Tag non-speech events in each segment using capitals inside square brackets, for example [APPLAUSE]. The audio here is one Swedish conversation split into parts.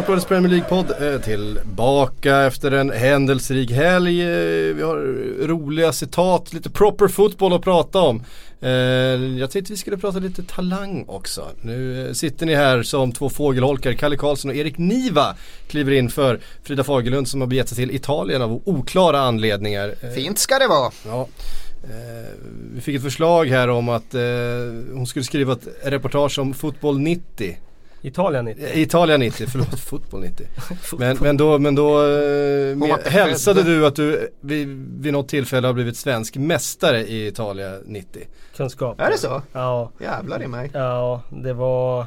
Sportbladets Premier League-podd är tillbaka efter en händelserik helg. Eh, vi har roliga citat, lite proper football att prata om. Eh, jag tänkte vi skulle prata lite talang också. Nu eh, sitter ni här som två fågelholkar. Kalle Karlsson och Erik Niva kliver in för Frida Fagerlund som har begett sig till Italien av oklara anledningar. Fint ska det vara. Ja. vi fick ett förslag här om att hon skulle skriva ett reportage om fotboll 90. Italien 90? Italien 90, förlåt, [LAUGHS] fotboll 90. men, men då, men då eh, hälsade du att du vid, vid något tillfälle har blivit svensk mästare i Italien 90. Kunskap. Är det så? Ja. Jävlar i mig. Ja, det var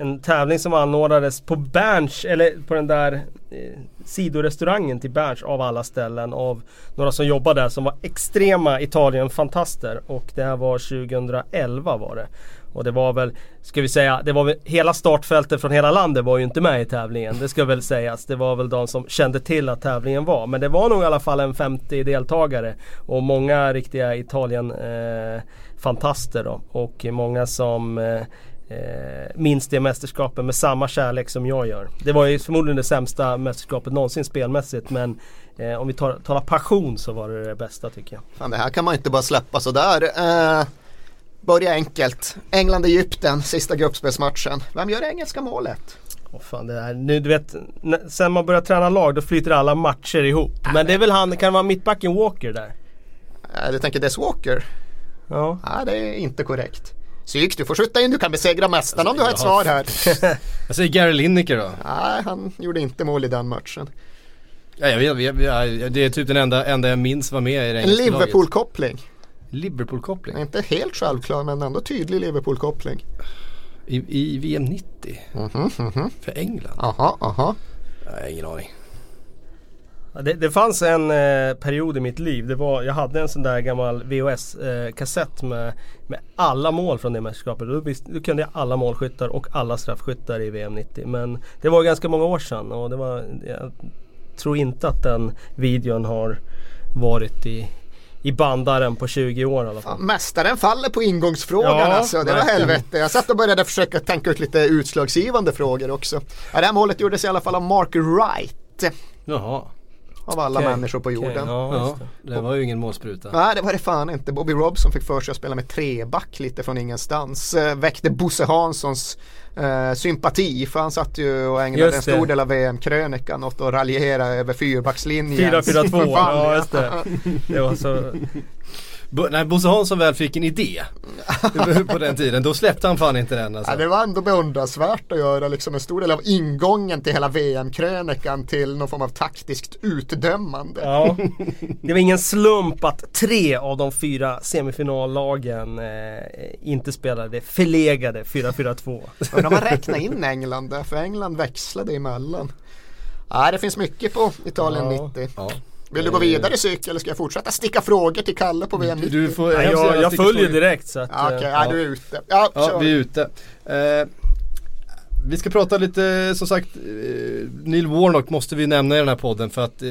en tävling som anordnades på Berns, eller på den där eh, sidorestaurangen till Berns av alla ställen av några som jobbade där som var extrema Italien-fantaster och det här var 2011 var det. Och det var väl, ska vi säga, det var väl hela startfältet från hela landet var ju inte med i tävlingen. Det ska väl sägas. Det var väl de som kände till att tävlingen var. Men det var nog i alla fall en 50 deltagare. Och många riktiga Italien-fantaster eh, då. Och många som eh, eh, minns det mästerskapet med samma kärlek som jag gör. Det var ju förmodligen det sämsta mästerskapet någonsin spelmässigt men eh, om vi tar, talar passion så var det det bästa tycker jag. Fan, det här kan man inte bara släppa sådär. Eh, Börja enkelt. England-Egypten, sista gruppspelsmatchen. Vem gör det engelska målet? Oh, fan, det är, nu, du vet, sen man börjar träna lag då flyter alla matcher ihop. Men det är väl han, kan det vara mittbacken Walker där? Äh, du tänker Des Walker? Ja. Nej, det är inte korrekt. Syks, du får skjuta in, du kan besegra mästaren alltså, om du har ett svar här. [LAUGHS] jag säger Gary Lineker då. Nej, han gjorde inte mål i den matchen. Ja, jag vet, jag, det är typ den enda, enda jag minns var med i det En Liverpool-koppling. Liverpool-koppling? Inte helt självklar men ändå tydlig Liverpool-koppling. I, I, VM 90? Mm -hmm, mm -hmm. För England? Aha, aha. Jag har ingen aning. Det, det, fanns en eh, period i mitt liv. Det var, jag hade en sån där gammal VHS-kassett eh, med, med alla mål från det mästerskapet. Då, då kunde jag alla målskyttar och alla straffskyttar i VM 90. Men det var ganska många år sedan och det var, jag tror inte att den videon har varit i, i bandaren på 20 år i alla fall. Ja, mästaren faller på ingångsfrågan ja, alltså. Det var helvete. Jag satt och började försöka tänka ut lite utslagsgivande frågor också. Ja, det här målet gjordes i alla fall av Mark Wright. Jaha. Av alla okay. människor på jorden. Okay, ja, det. det. var ju ingen målspruta. Nej det var det fan inte. Bobby Robson fick för sig att spela med treback lite från ingenstans. Eh, väckte Bosse Hanssons eh, sympati för han satt ju och ägnade en stor del av VM-krönikan åt att raljera över fyrbackslinjen. 4-4-2, [LAUGHS] ja just det. det var så när Bosse Hansson väl fick en idé [LAUGHS] på den tiden, då släppte han fan inte den alltså. ja, Det var ändå beundransvärt att göra liksom en stor del av ingången till hela VM-krönikan till någon form av taktiskt utdömande. Ja. Det var ingen slump att tre av de fyra semifinallagen eh, inte spelade förlegade 4-4-2. Undrar om man räknar in England där, för England växlade emellan. Ja, det finns mycket på Italien ja. 90. Ja. Vill du gå vidare Psyk eller ska jag fortsätta sticka frågor till Kalle på VM du, får, ja, jag, jag följer direkt så att, ja, okay, ja. ja. du är ute. Ja, ja vi är ute. Uh, vi ska prata lite, som sagt, eh, Neil Warnock måste vi nämna i den här podden för att eh,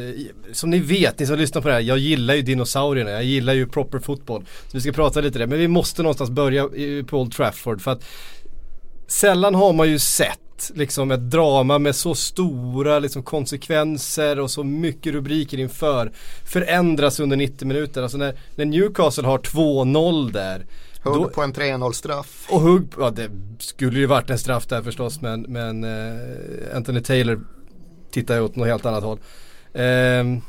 som ni vet, ni som lyssnar på det här, jag gillar ju dinosaurierna, jag gillar ju proper football. Så vi ska prata lite det, men vi måste någonstans börja på Old Trafford för att sällan har man ju sett liksom ett drama med så stora liksom, konsekvenser och så mycket rubriker inför förändras under 90 minuter. Alltså när, när Newcastle har 2-0 där. Hugg då, på en 3-0 straff. Och hugg, ja det skulle ju varit en straff där förstås men, men uh, Anthony Taylor tittar ju åt något helt annat håll. Uh,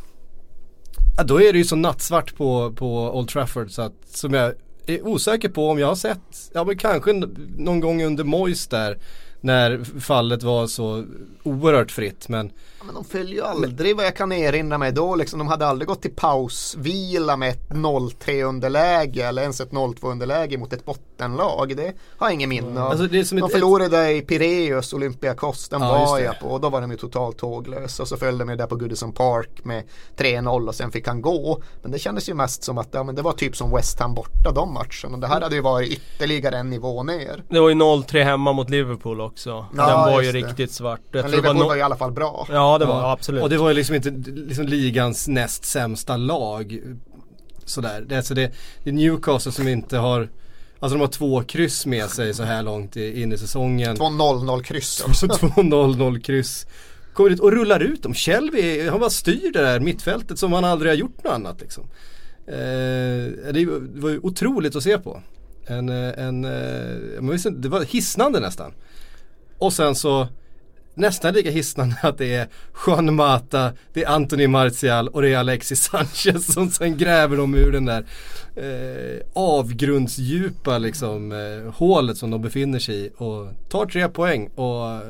ja, då är det ju så nattsvart på, på Old Trafford så att som jag är osäker på om jag har sett, ja men kanske någon gång under Moyes där när fallet var så oerhört fritt men Ja, men de följer ju aldrig vad jag kan erinra mig då. Liksom, de hade aldrig gått till pausvila med ett 0-3 underläge eller ens ett 0-2 underläge mot ett bottenlag. Det har jag ingen minne av. Alltså, de ett, förlorade i Pireus, Olympiakos, den ja, var jag på och då var de ju totalt tåglösa. Och så följde de ju där på Goodison Park med 3-0 och sen fick han gå. Men det kändes ju mest som att ja, men det var typ som West Ham borta de matcherna. Och det här hade ju varit ytterligare en nivå ner. Det var ju 0-3 hemma mot Liverpool också. Ja, den var ju det. riktigt svart. Jag men Liverpool var, no var i alla fall bra. Ja, Ja det var ja. absolut. Och det var ju liksom inte liksom ligans näst sämsta lag. Sådär. Det, alltså det, det är Newcastle som inte har Alltså de har två kryss med sig så här långt in i säsongen. Två 0-0 kryss [LAUGHS] också. två 0-0 kryss. Kommer dit och rullar ut dem. Shelby, han bara styr det där mittfältet som han aldrig har gjort något annat liksom. Eh, det var ju otroligt att se på. En, eh, en, eh, det var hisnande nästan. Och sen så nästan lika hisnande att det är Juan Mata, det är Anthony Martial och det är Alexis [LAUGHS] Sanchez som sen gräver dem ur den där eh, avgrundsdjupa liksom eh, hålet som de befinner sig i och tar tre poäng och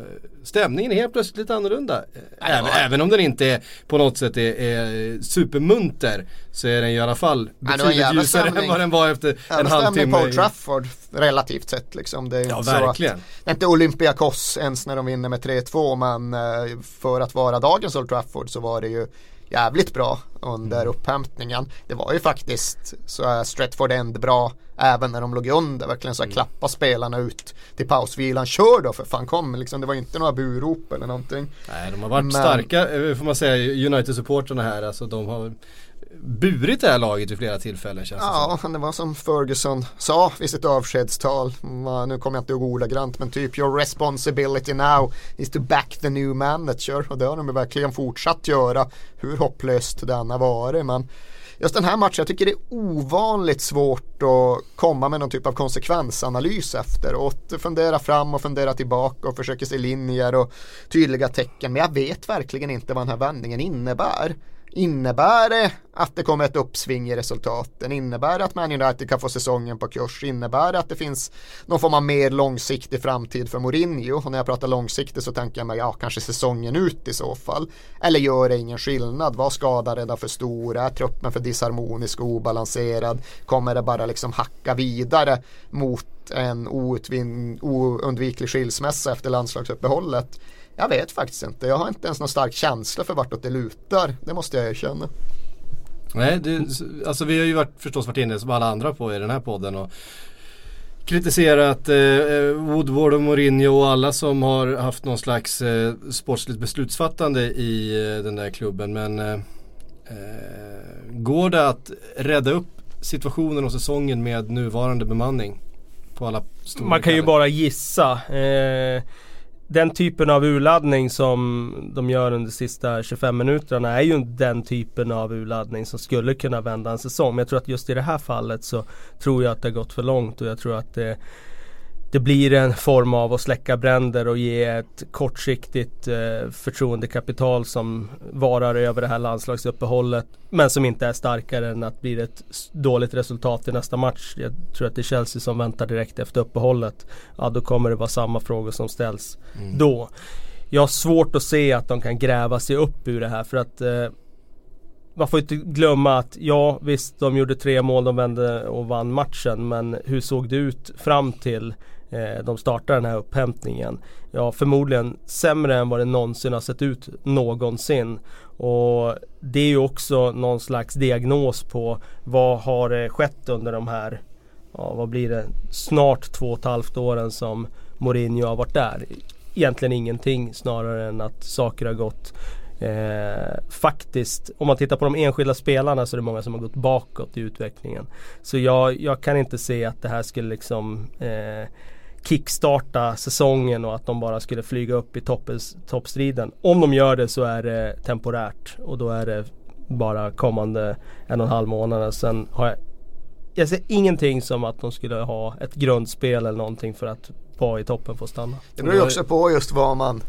stämningen är helt plötsligt lite annorlunda. Även, ja. även om den inte är på något sätt är, är supermunter så är den i alla fall betydligt ljusare än vad den var efter en halvtimme. på Trafford relativt sett liksom. Det är ja, verkligen. det är inte Olympiakos ens när de vinner med 3-2 men eh, för att vara dagens Old Trafford så var det ju jävligt bra under mm. upphämtningen. Det var ju faktiskt så Stretford End bra även när de låg under. Verkligen så här mm. klappa spelarna ut till pausvilan. Kör då för fan kom liksom. Det var inte några burop eller någonting. Nej de har varit Men... starka eh, får man säga United-supporterna här. Alltså de har burit det här laget vid flera tillfällen känns det Ja, som. det var som Ferguson sa vid sitt avskedstal. Nu kommer jag inte ihåg ordagrant men typ Your responsibility now is to back the new manager. Och det har de verkligen fortsatt göra. Hur hopplöst det än har varit. Men just den här matchen, jag tycker det är ovanligt svårt att komma med någon typ av konsekvensanalys efter och Fundera fram och fundera tillbaka och försöka se linjer och tydliga tecken. Men jag vet verkligen inte vad den här vändningen innebär. Innebär det att det kommer ett uppsving i resultaten? Innebär det att Man United kan få säsongen på kurs? Innebär det att det finns någon form av mer långsiktig framtid för Mourinho? Och när jag pratar långsiktigt så tänker jag mig, ja kanske säsongen ut i så fall. Eller gör det ingen skillnad? Var skadar redan för stora? Är truppen för disharmonisk och obalanserad? Kommer det bara liksom hacka vidare mot en oundviklig skilsmässa efter landslagsuppehållet? Jag vet faktiskt inte. Jag har inte ens någon stark känsla för vartåt det lutar. Det måste jag erkänna. Nej, det, alltså vi har ju varit, förstås varit inne som alla andra på i den här podden och kritiserat eh, Woodward och Mourinho och alla som har haft någon slags eh, sportsligt beslutsfattande i eh, den där klubben. Men eh, eh går det att rädda upp situationen och säsongen med nuvarande bemanning? På alla Man kan ju bara gissa. Eh, den typen av urladdning som de gör under de sista 25 minuterna är ju den typen av urladdning som skulle kunna vända en säsong. Men jag tror att just i det här fallet så tror jag att det har gått för långt och jag tror att det det blir en form av att släcka bränder och ge ett kortsiktigt eh, förtroendekapital som varar över det här landslagsuppehållet. Men som inte är starkare än att blir det ett dåligt resultat i nästa match. Jag tror att det är Chelsea som väntar direkt efter uppehållet. Ja då kommer det vara samma frågor som ställs mm. då. Jag har svårt att se att de kan gräva sig upp ur det här för att eh, man får inte glömma att ja visst de gjorde tre mål, de vände och vann matchen men hur såg det ut fram till Eh, de startar den här upphämtningen. Ja, förmodligen sämre än vad det någonsin har sett ut någonsin. Och det är ju också någon slags diagnos på vad har skett under de här, ja vad blir det, snart två och ett halvt åren som Mourinho har varit där. Egentligen ingenting snarare än att saker har gått Eh, faktiskt, om man tittar på de enskilda spelarna så är det många som har gått bakåt i utvecklingen. Så jag, jag kan inte se att det här skulle liksom eh, kickstarta säsongen och att de bara skulle flyga upp i toppes, toppstriden. Om de gör det så är det temporärt och då är det bara kommande en och en halv månad. Sen har jag, jag ser ingenting som att de skulle ha ett grundspel eller någonting för att vara i toppen få stanna. Det beror ju också på just vad man,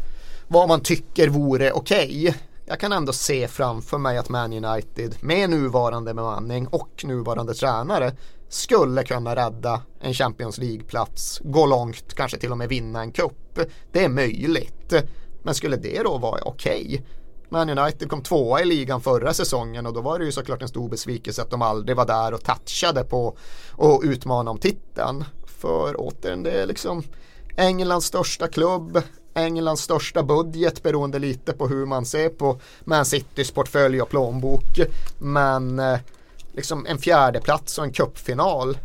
vad man tycker vore okej. Okay. Jag kan ändå se framför mig att Man United med nuvarande bemanning och nuvarande tränare skulle kunna rädda en Champions League-plats, gå långt, kanske till och med vinna en cup. Det är möjligt. Men skulle det då vara okej? Okay? Man United kom tvåa i ligan förra säsongen och då var det ju såklart en stor besvikelse att de aldrig var där och touchade på och utmana om titeln. För återigen, det är liksom Englands största klubb, Englands största budget beroende lite på hur man ser på Man Citys portfölj och plånbok. Men eh, liksom en fjärde plats och en cupfinal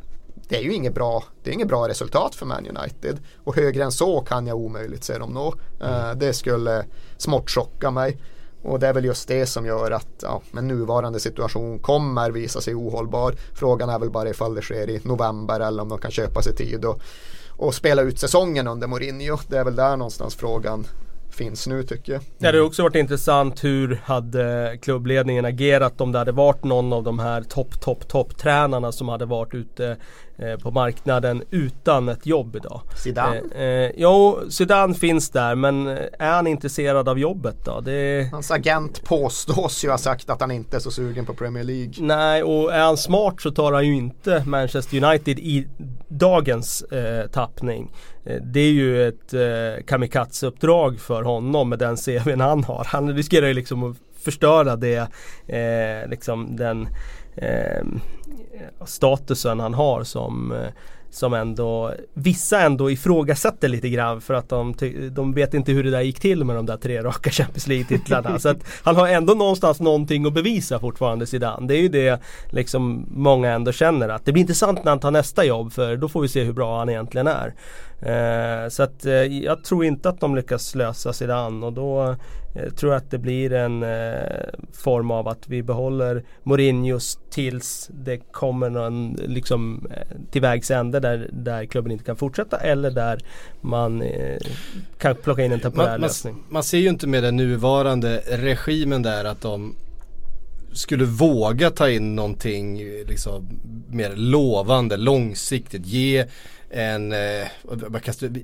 det är ju inget bra, det är inget bra resultat för Man United. Och högre än så kan jag omöjligt se dem nå. Uh, det skulle smått chocka mig. Och det är väl just det som gör att ja, men nuvarande situation kommer visa sig ohållbar. Frågan är väl bara ifall det sker i november eller om de kan köpa sig tid och, och spela ut säsongen under Mourinho. Det är väl där någonstans frågan finns nu tycker jag. Det hade också varit intressant hur hade klubbledningen agerat om det hade varit någon av de här topp, topp, topp tränarna som hade varit ute på marknaden utan ett jobb idag. Zidane? Eh, eh, jo, Zidane finns där men är han intresserad av jobbet då? Det... Hans agent påstås ju ha sagt att han inte är så sugen på Premier League. Nej, och är han smart så tar han ju inte Manchester United i dagens eh, tappning. Eh, det är ju ett eh, kamikaze-uppdrag för honom med den CVn han har. Han riskerar ju liksom att förstöra det, eh, liksom den eh, statusen han har som eh, som ändå vissa ändå ifrågasätter lite grann för att de, de vet inte hur det där gick till med de där tre raka Champions League-titlarna. [LAUGHS] så att han har ändå någonstans någonting att bevisa fortfarande Zidane. Det är ju det liksom många ändå känner att det blir intressant när han tar nästa jobb för då får vi se hur bra han egentligen är. Eh, så att eh, jag tror inte att de lyckas lösa Zidane och då eh, tror jag att det blir en eh, form av att vi behåller Mourinhos tills det kommer någon liksom eh, till vägs ände där, där klubben inte kan fortsätta eller där man eh, kan plocka in en temporär man, lösning. Man, man ser ju inte med den nuvarande regimen där att de skulle våga ta in någonting liksom, mer lovande, långsiktigt. Ge en, eh,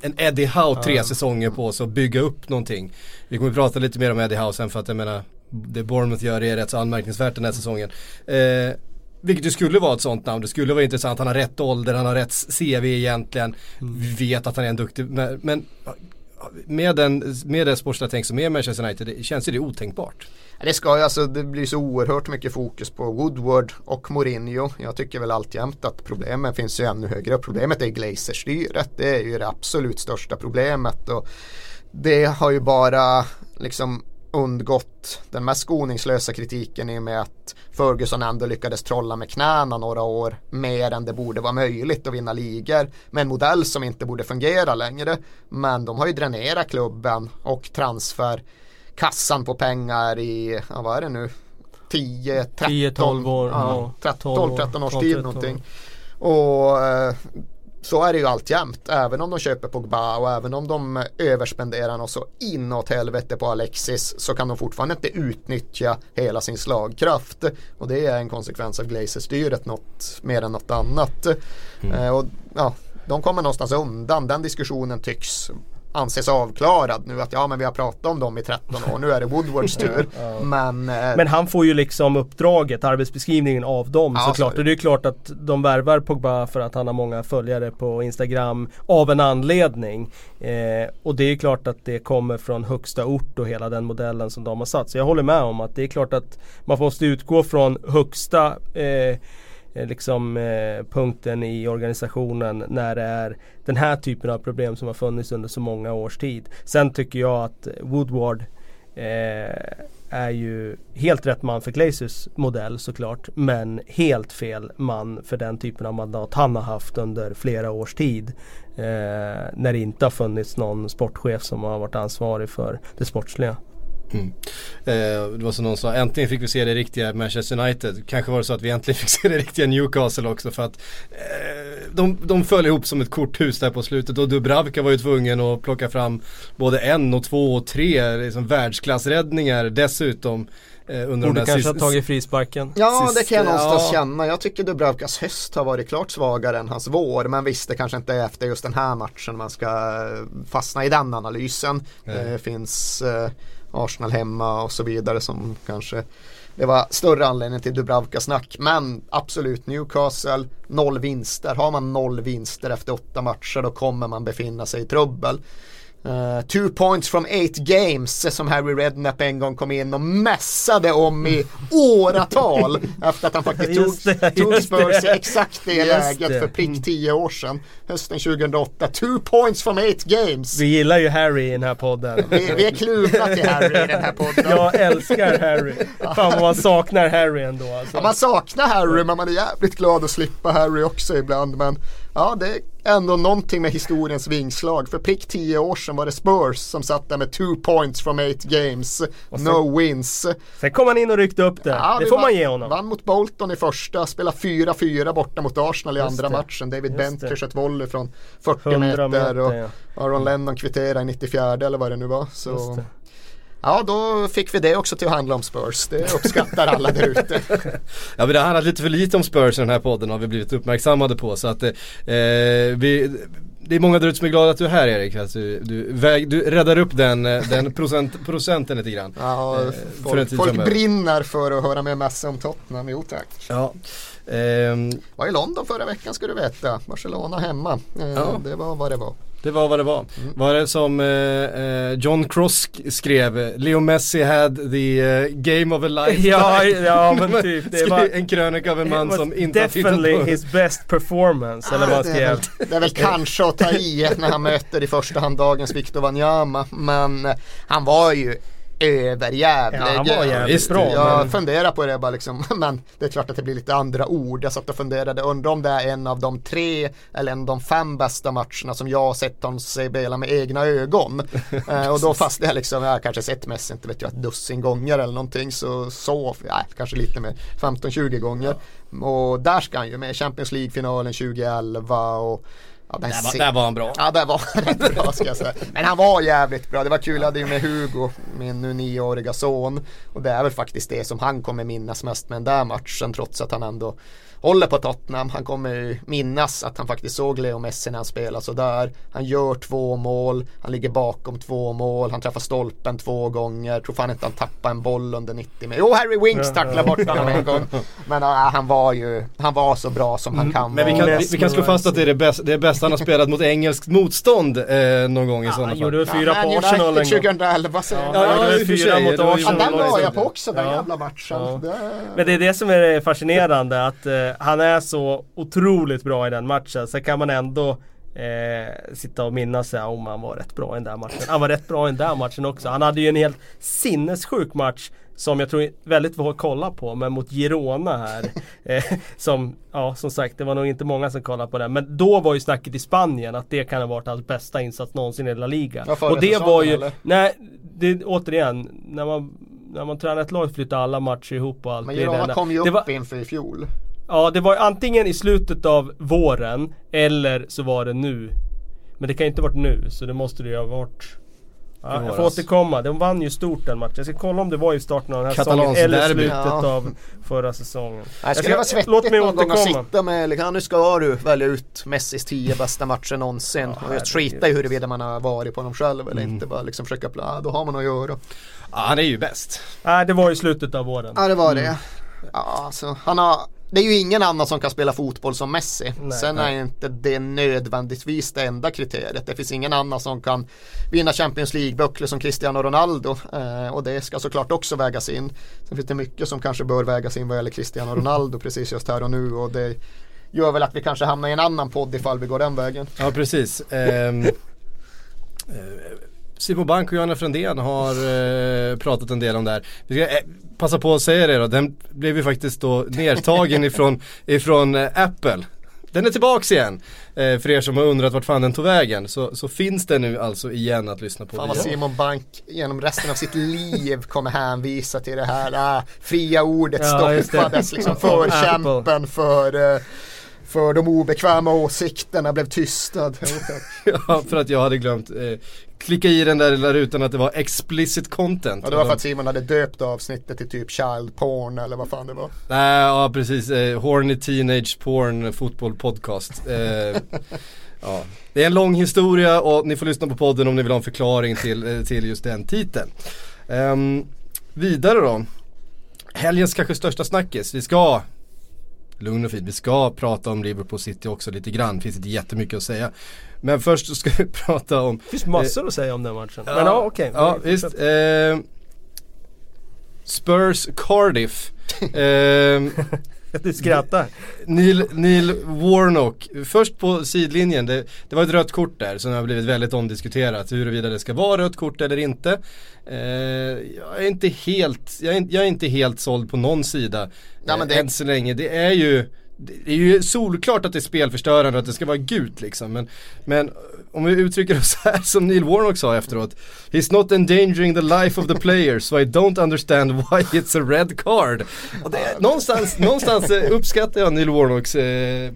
en Eddie Howe tre säsonger på sig och bygga upp någonting. Vi kommer att prata lite mer om Eddie Howe sen för att jag menar det Bournemouth gör är rätt så anmärkningsvärt den här säsongen. Eh, vilket ju skulle vara ett sånt namn. Det skulle vara intressant. Han har rätt ålder, han har rätt CV egentligen. Mm. Vi vet att han är en duktig, men med den, med det sportsliga tänk som är Manchester United, det känns ju det otänkbart. Det ska ju alltså, det blir så oerhört mycket fokus på Woodward och Mourinho. Jag tycker väl alltjämt att problemen finns ju ännu högre. Problemet är Glazer-styret. Det är ju det absolut största problemet. Och det har ju bara liksom undgått den mest skoningslösa kritiken i och med att Ferguson ändå lyckades trolla med knäna några år mer än det borde vara möjligt att vinna ligor med en modell som inte borde fungera längre. Men de har ju dränerat klubben och transfer kassan på pengar i, ja, vad är det nu, 10, 13, 10, 12 år, ja, 13, 13 års tid någonting. Och eh, så är det ju alltjämt. Även om de köper Pogba och även om de överspenderar något så inåt helvete på Alexis så kan de fortfarande inte utnyttja hela sin slagkraft. Och det är en konsekvens av Glazer-styret något mer än något annat. Mm. Eh, och, ja, de kommer någonstans undan. Den diskussionen tycks anses avklarad nu att ja men vi har pratat om dem i 13 år, nu är det Woodwards tur. [LAUGHS] men, eh, men han får ju liksom uppdraget, arbetsbeskrivningen av dem ja, såklart. Så. Och det är klart att de värvar Pogba för att han har många följare på Instagram av en anledning. Eh, och det är klart att det kommer från högsta ort och hela den modellen som de har satt. Så jag håller med om att det är klart att man måste utgå från högsta Eh, Eh, liksom, eh, punkten i organisationen när det är den här typen av problem som har funnits under så många års tid. Sen tycker jag att Woodward eh, är ju helt rätt man för Glazers modell såklart men helt fel man för den typen av mandat han har haft under flera års tid. Eh, när det inte har funnits någon sportchef som har varit ansvarig för det sportsliga. Mm. Eh, det var som någon sa, äntligen fick vi se det riktiga Manchester United. Kanske var det så att vi äntligen [LAUGHS] fick se det riktiga Newcastle också för att eh, de, de föll ihop som ett korthus där på slutet och Dubravka var ju tvungen att plocka fram både en och två och tre liksom världsklassräddningar dessutom. Eh, under Borde kanske ha tagit frisparken. Ja sist, det kan jag någonstans ja. känna. Jag tycker Dubravkas höst har varit klart svagare än hans vår. Men visst det kanske inte är efter just den här matchen man ska fastna i den analysen. Det finns eh, Arsenal hemma och så vidare som kanske det var större anledning till Dubravka-snack. Men absolut Newcastle, noll vinster. Har man noll vinster efter åtta matcher då kommer man befinna sig i trubbel. Uh, two points from eight games som Harry Redknapp en gång kom in och mässade om i [LAUGHS] åratal efter att han faktiskt tog, det, tog Spurs i exakt det läget det. för prick tio år sedan. Hösten 2008. Two points from eight games. Vi gillar ju Harry i den här podden. Vi, vi är kluvna till Harry i den här podden. Jag älskar Harry. Fan vad man saknar Harry ändå. Alltså. Ja, man saknar Harry men man är jävligt glad att slippa Harry också ibland. Men Ja, det är ändå någonting med historiens vingslag. För prick tio år sedan var det Spurs som satt där med two points from eight games. Sen, no wins. Sen kom han in och ryckte upp det. Ja, det får vann, man ge honom. Vann mot Bolton i första, spelade 4-4 borta mot Arsenal i Just andra det. matchen. David Bentley sköt volley från 40 meter, meter och ja. Aron Lennon kvitterade i 94 eller vad det nu var. Så Ja, då fick vi det också till att handla om Spurs. Det uppskattar alla där ute. [LAUGHS] ja, men det har handlat lite för lite om Spurs i den här podden har vi blivit uppmärksammade på. Så att eh, vi, det är många där ute som är glada att du är här Erik. Att du, du, väg, du räddar upp den, eh, den procent, procenten lite grann. Ja, eh, folk, folk brinner för att höra med massa om Tottenham. Jo tack. Ja. Eh, var i London förra veckan ska du veta. Barcelona hemma. Eh, ja. Det var vad det var. Det var vad det var. Mm. Var det som eh, eh John Cross skrev, Leo Messi had the uh, game of a lifetime. Ja, ja men typ. Det [LAUGHS] var en krönika av en man som inte har tittat på. Definitely his best performance, eller vad skrev. Det, det är väl kanske att ta i när han möter i första hand dagens Victor Wanyama. Men han var ju överjävlig. Ja, han var jävligt bra. Jag men... funderar på det bara liksom, [LAUGHS] men det är klart att det blir lite andra ord. Jag satt och funderade, undrar om det är en av de tre eller en av de fem bästa matcherna som jag har sett honom spela med egna ögon. [LAUGHS] eh, och då fastnade jag liksom, jag har kanske sett Messi, inte vet jag, ett dussin gånger eller någonting. Så, så ja, kanske lite mer, 15-20 gånger. Ja. Och där ska han ju med Champions League-finalen 2011 och Ja, där, var, där var han bra. Ja, där var han rätt bra ska jag säga. [LAUGHS] Men han var jävligt bra. Det var kul, jag hade ju med Hugo, min nu nioåriga son. Och det är väl faktiskt det som han kommer minnas mest med den där matchen trots att han ändå håller på Tottenham. Han kommer minnas att han faktiskt såg Leo Messi när han spelade sådär. Han gör två mål, han ligger bakom två mål, han träffar stolpen två gånger. Tror fan inte han tappar en boll under 90 minuter. Jo, Harry Winks tacklar bort honom en gång. Men uh, han var ju, han var så bra som han mm. kan Men vi kan, vi, vi kan slå fast att det är det, bästa, det är bästa han har spelat mot engelskt motstånd eh, någon gång i ja, sådana fall. Han gjorde fyra ja, på Arsenal en gång. 2011 så. Ja, ja, ja, fyra mot Arsenal. Ja, den var jag på också, den jävla matchen. Men det är det som är fascinerande, att uh, han är så otroligt bra i den matchen. Sen kan man ändå eh, sitta och minnas sig om han var rätt bra i den där matchen. Han var rätt bra i den där matchen också. Han hade ju en helt sinnessjuk match som jag tror väldigt få kolla på, men mot Girona här. [LAUGHS] eh, som, ja som sagt, det var nog inte många som kollade på den. Men då var ju snacket i Spanien att det kan ha varit hans bästa insats någonsin i La Liga. och det var ju, eller? nej, det, återigen, när man när man tränar ett lag flyttar alla matcher ihop och allt. Men Girona kom ju upp var, inför i fjol. Ja, det var antingen i slutet av våren eller så var det nu. Men det kan inte varit nu, så det måste det ju ha varit Ja, jag får återkomma. De vann ju stort den matchen. Jag ska kolla om det var i starten av den här säsongen eller slutet ja. av förra säsongen. Nej, ska det vara svettigt låt mig någon återkomma. gång att sitta med, liksom, nu ska du välja ut Messis 10 bästa matcher någonsin. Ja, och jag skiter i huruvida man har varit på dem själv eller mm. inte. Bara liksom försöka, ja, då har man att göra. Ja, han är ju bäst. Nej, det var i slutet av våren. Ja, det var det. Mm. Ja, alltså, han har det är ju ingen annan som kan spela fotboll som Messi. Nej, Sen är nej. inte det nödvändigtvis det enda kriteriet. Det finns ingen annan som kan vinna Champions League-böcker som Cristiano Ronaldo. Eh, och det ska såklart också vägas in. Sen finns det mycket som kanske bör vägas in vad gäller Cristiano Ronaldo [LAUGHS] precis just här och nu. Och det gör väl att vi kanske hamnar i en annan podd ifall vi går den vägen. Ja precis. Um, Simon Bank och Johanna Frändén har eh, pratat en del om det här. Vi ska eh, passa på att säga det då, den blev ju faktiskt då nedtagen ifrån, ifrån eh, Apple. Den är tillbaks igen. Eh, för er som har undrat vart fan den tog vägen så, så finns den nu alltså igen att lyssna på. Fan vad Simon Bank genom resten av sitt liv kommer hänvisa till det här äh, fria ordet ja, stoppades liksom förkämpen för äh, för de obekväma åsikterna blev tystad. [LAUGHS] ja, för att jag hade glömt eh, klicka i den där lilla rutan att det var explicit content. Ja, det var för att Simon hade döpt avsnittet till typ child porn eller vad fan det var. Nej, ja precis. Eh, horny teenage porn fotboll podcast. Eh, [LAUGHS] ja. Det är en lång historia och ni får lyssna på podden om ni vill ha en förklaring till, eh, till just den titeln. Um, vidare då. Helgens kanske största snackis. Vi ska lugn och fint. Vi ska prata om Liverpool City också lite grann. Det finns inte jättemycket att säga. Men först ska vi [LAUGHS] prata om... Det finns massor eh, att säga om den matchen. Ja, Men ja okej. Okay. Ja visst. Eh, Spurs Cardiff. [LAUGHS] eh, [LAUGHS] du skrattar. Neil, Neil Warnock, först på sidlinjen, det, det, var ett rött kort där som har blivit väldigt omdiskuterat huruvida det ska vara rött kort eller inte. Eh, jag, är inte helt, jag är, jag är, inte helt såld på någon sida ja, men det... än så länge. Det är ju det är ju solklart att det är spelförstörande och att det ska vara gult liksom. Men, men eh, om vi uttrycker det [LAUGHS] så här som Neil Warnock sa efteråt. He's not endangering the life of the players so I don't understand why it's a red card. Och det, någonstans, någonstans eh, uppskattar jag Neil Warnocks Eh,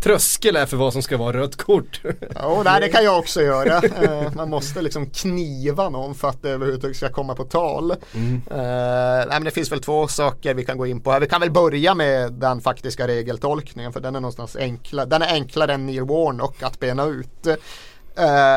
tröskel är för vad som ska vara rött kort. Ja, nej, det kan jag också göra. Eh, man måste liksom kniva någon för att det överhuvudtaget ska komma på tal. Mm. Uh, nej, men det finns väl två saker vi kan gå in på här. Vi kan väl börja med den faktiska regeltolkningen för den är någonstans enkla. Den är enklare än Neil Warnock att bena ut.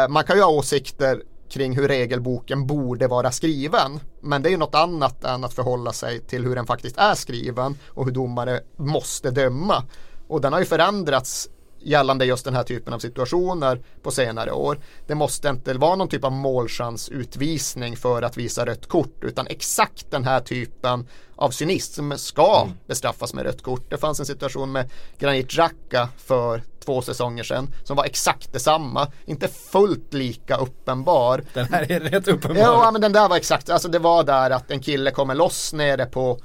Man kan ju ha åsikter kring hur regelboken borde vara skriven. Men det är något annat än att förhålla sig till hur den faktiskt är skriven och hur domare måste döma. Och den har ju förändrats gällande just den här typen av situationer på senare år. Det måste inte vara någon typ av målchansutvisning för att visa rött kort utan exakt den här typen av cynism ska mm. bestraffas med rött kort. Det fanns en situation med Granit Xhaka för två säsonger sedan som var exakt detsamma. Inte fullt lika uppenbar. Den här är rätt uppenbar. Ja men den där var exakt, alltså det var där att en kille kommer loss nere på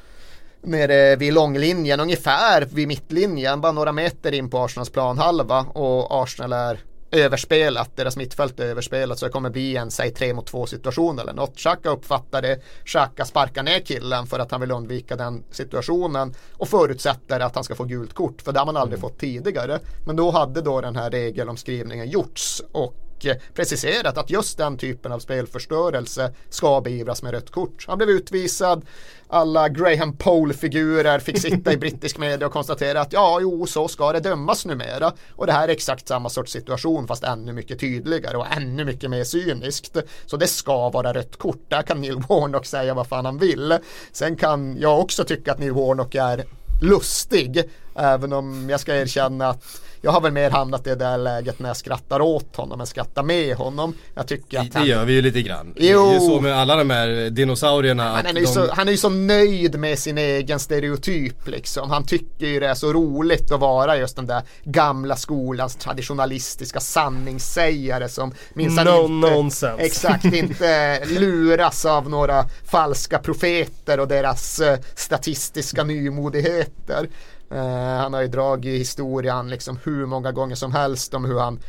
nere vid långlinjen, ungefär vid mittlinjen, bara några meter in på Arsenals planhalva och Arsenal är överspelat, deras mittfält är överspelat så det kommer bli en, säg tre mot två situation eller något. Xhaka uppfattar det, Xhaka sparkar ner killen för att han vill undvika den situationen och förutsätter att han ska få gult kort, för det har man aldrig mm. fått tidigare. Men då hade då den här regelomskrivningen gjorts och och eh, preciserat att just den typen av spelförstörelse ska beivras med rött kort. Han blev utvisad, alla Graham Pole-figurer fick sitta i brittisk media och konstatera att ja, jo, så ska det dömas numera. Och det här är exakt samma sorts situation fast ännu mycket tydligare och ännu mycket mer cyniskt. Så det ska vara rött kort. Där kan Neil Warnock säga vad fan han vill. Sen kan jag också tycka att Neil Warnock är lustig. Även om jag ska erkänna att jag har väl mer hamnat i det där läget när jag skrattar åt honom än skrattar med honom. Jag tycker att Det han... gör vi ju lite grann. Jo. Det är så med alla de här dinosaurierna. Han är, de... så, han är ju så nöjd med sin egen stereotyp liksom. Han tycker ju det är så roligt att vara just den där gamla skolans traditionalistiska sanningssägare som minsann no inte, nonsense. exakt, [LAUGHS] inte luras av några falska profeter och deras uh, statistiska nymodigheter. Eh, han har ju dragit historien liksom hur många gånger som helst om hur han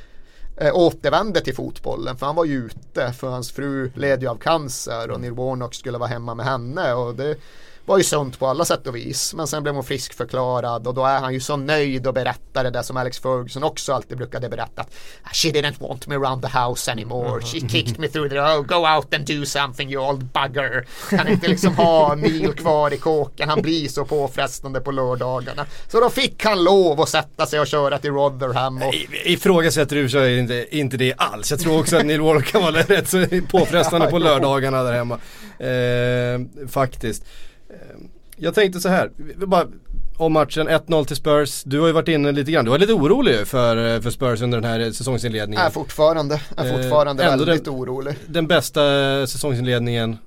eh, återvände till fotbollen. För han var ju ute för hans fru led ju av cancer och Neil Warnock skulle vara hemma med henne. Och det var ju sunt på alla sätt och vis. Men sen blev hon friskförklarad och då är han ju så nöjd och berättar det där som Alex Ferguson också alltid brukade berätta. She didn't want me around the house anymore. She kicked me through the, oh go out and do something you old bugger. Kan inte liksom ha Neil kvar i kåken. Han blir så påfrestande på lördagarna. Så då fick han lov att sätta sig och köra till Rotherham. Och... Ifrågasätter du så inte, inte det alls. Jag tror också att Neil Warnock kan vara rätt så påfrestande [LAUGHS] på lördagarna där hemma. Eh, faktiskt. Ehm, jag tänkte så här, bara om matchen 1-0 till Spurs. Du har ju varit inne lite grann, du var lite orolig för, eh, för Spurs under den här säsongsinledningen. Är fortfarande, är fortfarande eh, väldigt den, orolig. Den bästa säsongsinledningen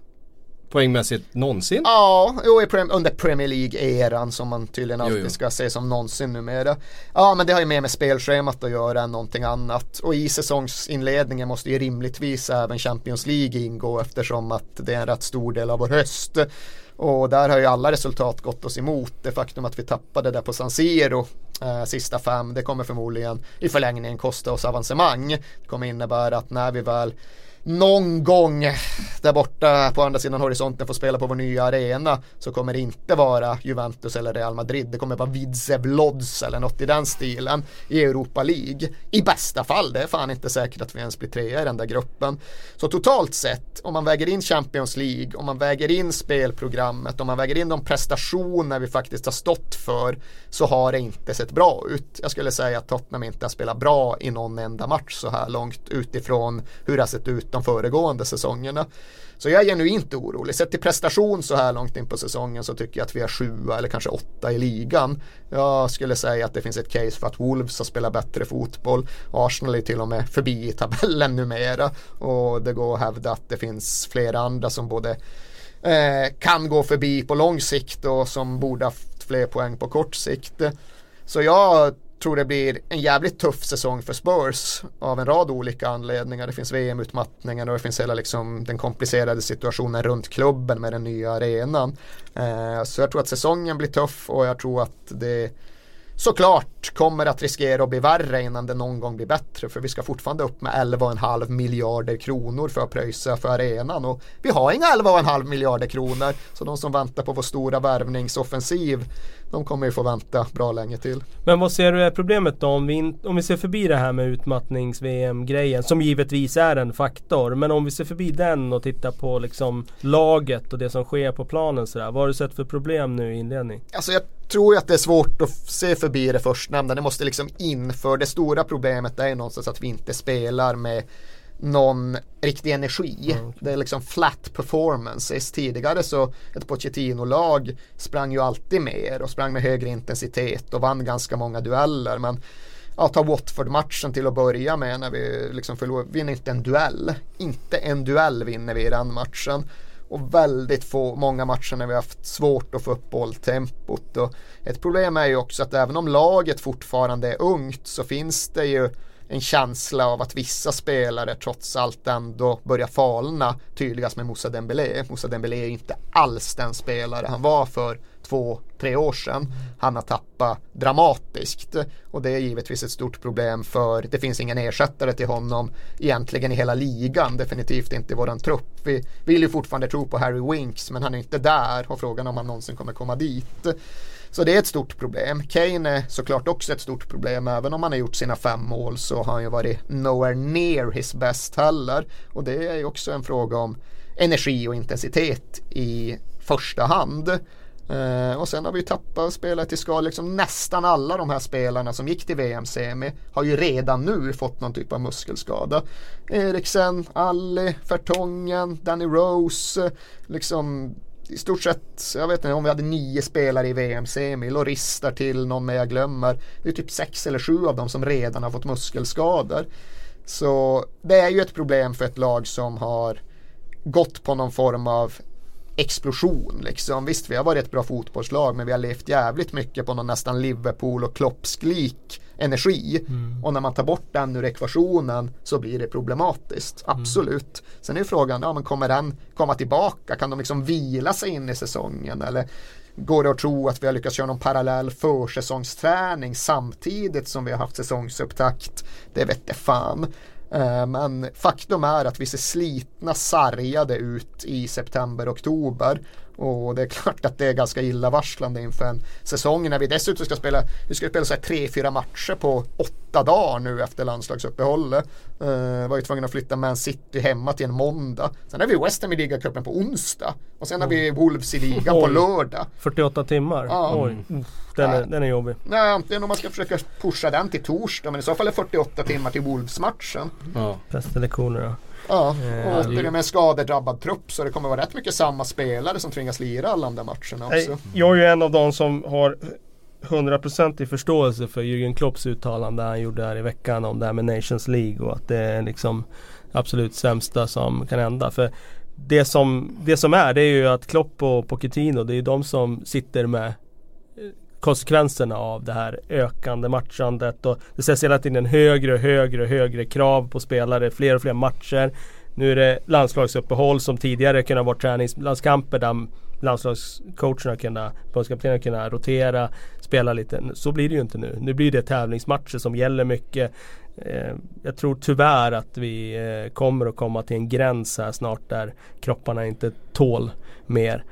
poängmässigt någonsin? Ja, jo, under Premier League-eran som man tydligen alltid jo, jo. ska se som någonsin numera. Ja, men det har ju mer med spelschemat att göra än någonting annat. Och i säsongsinledningen måste ju rimligtvis även Champions League ingå eftersom att det är en rätt stor del av vår höst. Och där har ju alla resultat gått oss emot. Det faktum att vi tappade där på San Siro eh, sista fem, det kommer förmodligen i förlängningen kosta oss avancemang. Det kommer innebära att när vi väl någon gång där borta på andra sidan horisonten får spela på vår nya arena så kommer det inte vara Juventus eller Real Madrid. Det kommer vara Widzew Lodz eller något i den stilen i Europa League. I bästa fall, det är fan inte säkert att vi ens blir trea i den där gruppen. Så totalt sett, om man väger in Champions League, om man väger in spelprogrammet, om man väger in de prestationer vi faktiskt har stått för så har det inte sett bra ut. Jag skulle säga att Tottenham inte har spelat bra i någon enda match så här långt utifrån hur det har sett ut de föregående säsongerna. Så jag är genuint orolig. Sett till prestation så här långt in på säsongen så tycker jag att vi är sjua eller kanske åtta i ligan. Jag skulle säga att det finns ett case för att Wolves har spelat bättre fotboll. Arsenal är till och med förbi i tabellen [LAUGHS] numera. Och det går att hävda att det finns flera andra som både eh, kan gå förbi på lång sikt och som borde haft fler poäng på kort sikt. Så jag tror det blir en jävligt tuff säsong för Spurs av en rad olika anledningar. Det finns VM-utmattningen och det finns hela liksom den komplicerade situationen runt klubben med den nya arenan. Eh, så jag tror att säsongen blir tuff och jag tror att det såklart kommer att riskera att bli värre innan det någon gång blir bättre. För vi ska fortfarande upp med 11,5 miljarder kronor för att pröjsa för arenan. Och vi har inga 11,5 miljarder kronor. Så de som väntar på vår stora värvningsoffensiv de kommer ju få vänta bra länge till. Men vad ser du är problemet då om vi, om vi ser förbi det här med utmattnings-VM-grejen som givetvis är en faktor. Men om vi ser förbi den och tittar på liksom laget och det som sker på planen sådär. Vad har du sett för problem nu i inledning? Alltså jag tror ju att det är svårt att se förbi det förstnämnda. Det måste liksom inför det stora problemet är någonstans att vi inte spelar med någon riktig energi. Mm. Det är liksom flat performances. Tidigare så ett Pochettino-lag sprang ju alltid mer och sprang med högre intensitet och vann ganska många dueller. Men ja, ta Watford-matchen till att börja med när vi liksom förlorar, vinner inte en duell. Inte en duell vinner vi i den matchen. Och väldigt få, många matcher när vi haft svårt att få upp bolltempot. Och ett problem är ju också att även om laget fortfarande är ungt så finns det ju en känsla av att vissa spelare trots allt ändå börjar falna tydligast med Moussa Dembélé. Moussa Dembélé är inte alls den spelare han var för två, tre år sedan. Han har tappat dramatiskt och det är givetvis ett stort problem för det finns ingen ersättare till honom egentligen i hela ligan, definitivt inte i våran trupp. Vi vill ju fortfarande tro på Harry Winks men han är inte där och frågan om han någonsin kommer komma dit. Så det är ett stort problem. Kane är såklart också ett stort problem. Även om han har gjort sina fem mål så har han ju varit nowhere near his best heller. Och det är ju också en fråga om energi och intensitet i första hand. Uh, och sen har vi tappat spelare till skada. Liksom nästan alla de här spelarna som gick till VM-semi har ju redan nu fått någon typ av muskelskada. Eriksen, Alli, Fertongen, Danny Rose. Liksom i stort sett, jag vet inte om vi hade nio spelare i VM-semi, Loris där till, någon mer jag glömmer. Det är typ sex eller sju av dem som redan har fått muskelskador. Så det är ju ett problem för ett lag som har gått på någon form av explosion liksom. Visst, vi har varit ett bra fotbollslag men vi har levt jävligt mycket på någon nästan Liverpool och Kloppsklik energi. Mm. Och när man tar bort den ur ekvationen så blir det problematiskt. Mm. Absolut. Sen är frågan, ja men kommer den komma tillbaka? Kan de liksom vila sig in i säsongen? Eller går det att tro att vi har lyckats köra någon parallell försäsongsträning samtidigt som vi har haft säsongsupptakt? Det vet det fan. Eh, men faktum är att vi ser slitna, sargade ut i september, oktober. Och det är klart att det är ganska illavarslande inför en säsong när vi dessutom ska spela, vi ska spela så här tre, fyra matcher på åtta dagar nu efter landslagsuppehållet. Uh, var ju tvungna att flytta Man City hemma till en måndag. Sen har vi West Ham i ligacupen på onsdag. Och sen har vi Wolves i ligan på lördag. 48 timmar? Ja. Oj. Den, är, den är jobbig. Nej, antingen om man ska försöka pusha den till torsdag. Men i så fall är 48 timmar till Wolves-matchen. Ja. Bästa lektioner ja. Ja, och återigen med skadedrabbad trupp så det kommer vara rätt mycket samma spelare som tvingas lira alla de där matcherna också. Jag är ju en av de som har 100% i förståelse för Jürgen Klopps uttalande han gjorde här i veckan om det här med Nations League och att det är liksom absolut sämsta som kan hända. För det som, det som är det är ju att Klopp och Pochettino det är ju de som sitter med konsekvenserna av det här ökande matchandet och det sätts hela tiden högre och högre och högre krav på spelare, fler och fler matcher. Nu är det landslagsuppehåll som tidigare kunde ha varit träningslandskamper där landslagscoacherna kunna, förbundskaptenerna kunna rotera, spela lite. Så blir det ju inte nu. Nu blir det tävlingsmatcher som gäller mycket. Eh, jag tror tyvärr att vi eh, kommer att komma till en gräns här snart där kropparna inte tål mer.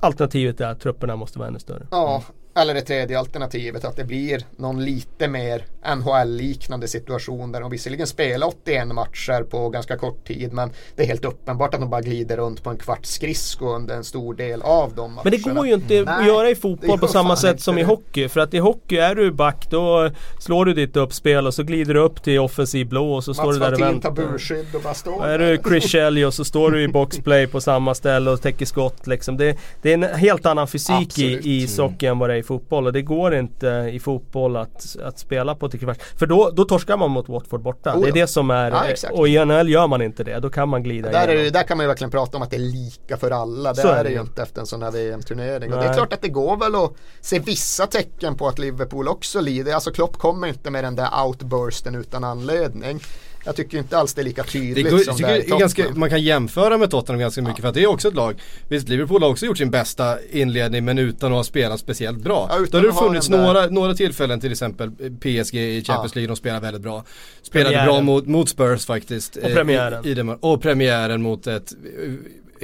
Alternativet är att trupperna måste vara ännu större. Ja, eller det tredje alternativet att det blir någon lite mer NHL-liknande situation där de visserligen spelar 81 matcher på ganska kort tid men det är helt uppenbart att de bara glider runt på en kvarts skridsko under en stor del av de matcherna. Men det går ju inte Nej, att göra i fotboll på samma sätt som i hockey. För att i hockey är du back då slår du ditt uppspel och så glider du upp till offensiv blå och så Mats står du där och väntar. burskydd och bara står Är du Chris Shelley och så står du i boxplay på samma ställe och täcker skott liksom. Det, det är en helt annan fysik i, i socken än vad det är i fotboll och det går inte i fotboll att, att spela på trekvart. För då, då torskar man mot Watford borta. Oh, det är det som är, ja, och i NHL gör man inte det. Då kan man glida där, är, där kan man ju verkligen prata om att det är lika för alla. Det är det ju inte efter en sån här VM-turnering. Och det är klart att det går väl att se vissa tecken på att Liverpool också lider. Alltså Klopp kommer inte med den där outbursten utan anledning. Jag tycker inte alls det är lika tydligt det går, som det är, är ganska, Man kan jämföra med Tottenham ganska mycket ja. för att det är också ett lag. Visst, Liverpool har också gjort sin bästa inledning men utan att ha spelat speciellt bra. Ja, Då har det funnits några, några tillfällen till exempel PSG i Champions League, de spelar väldigt bra. Spelade premiären. bra mot, mot Spurs faktiskt. Och premiären. I, i och premiären mot ett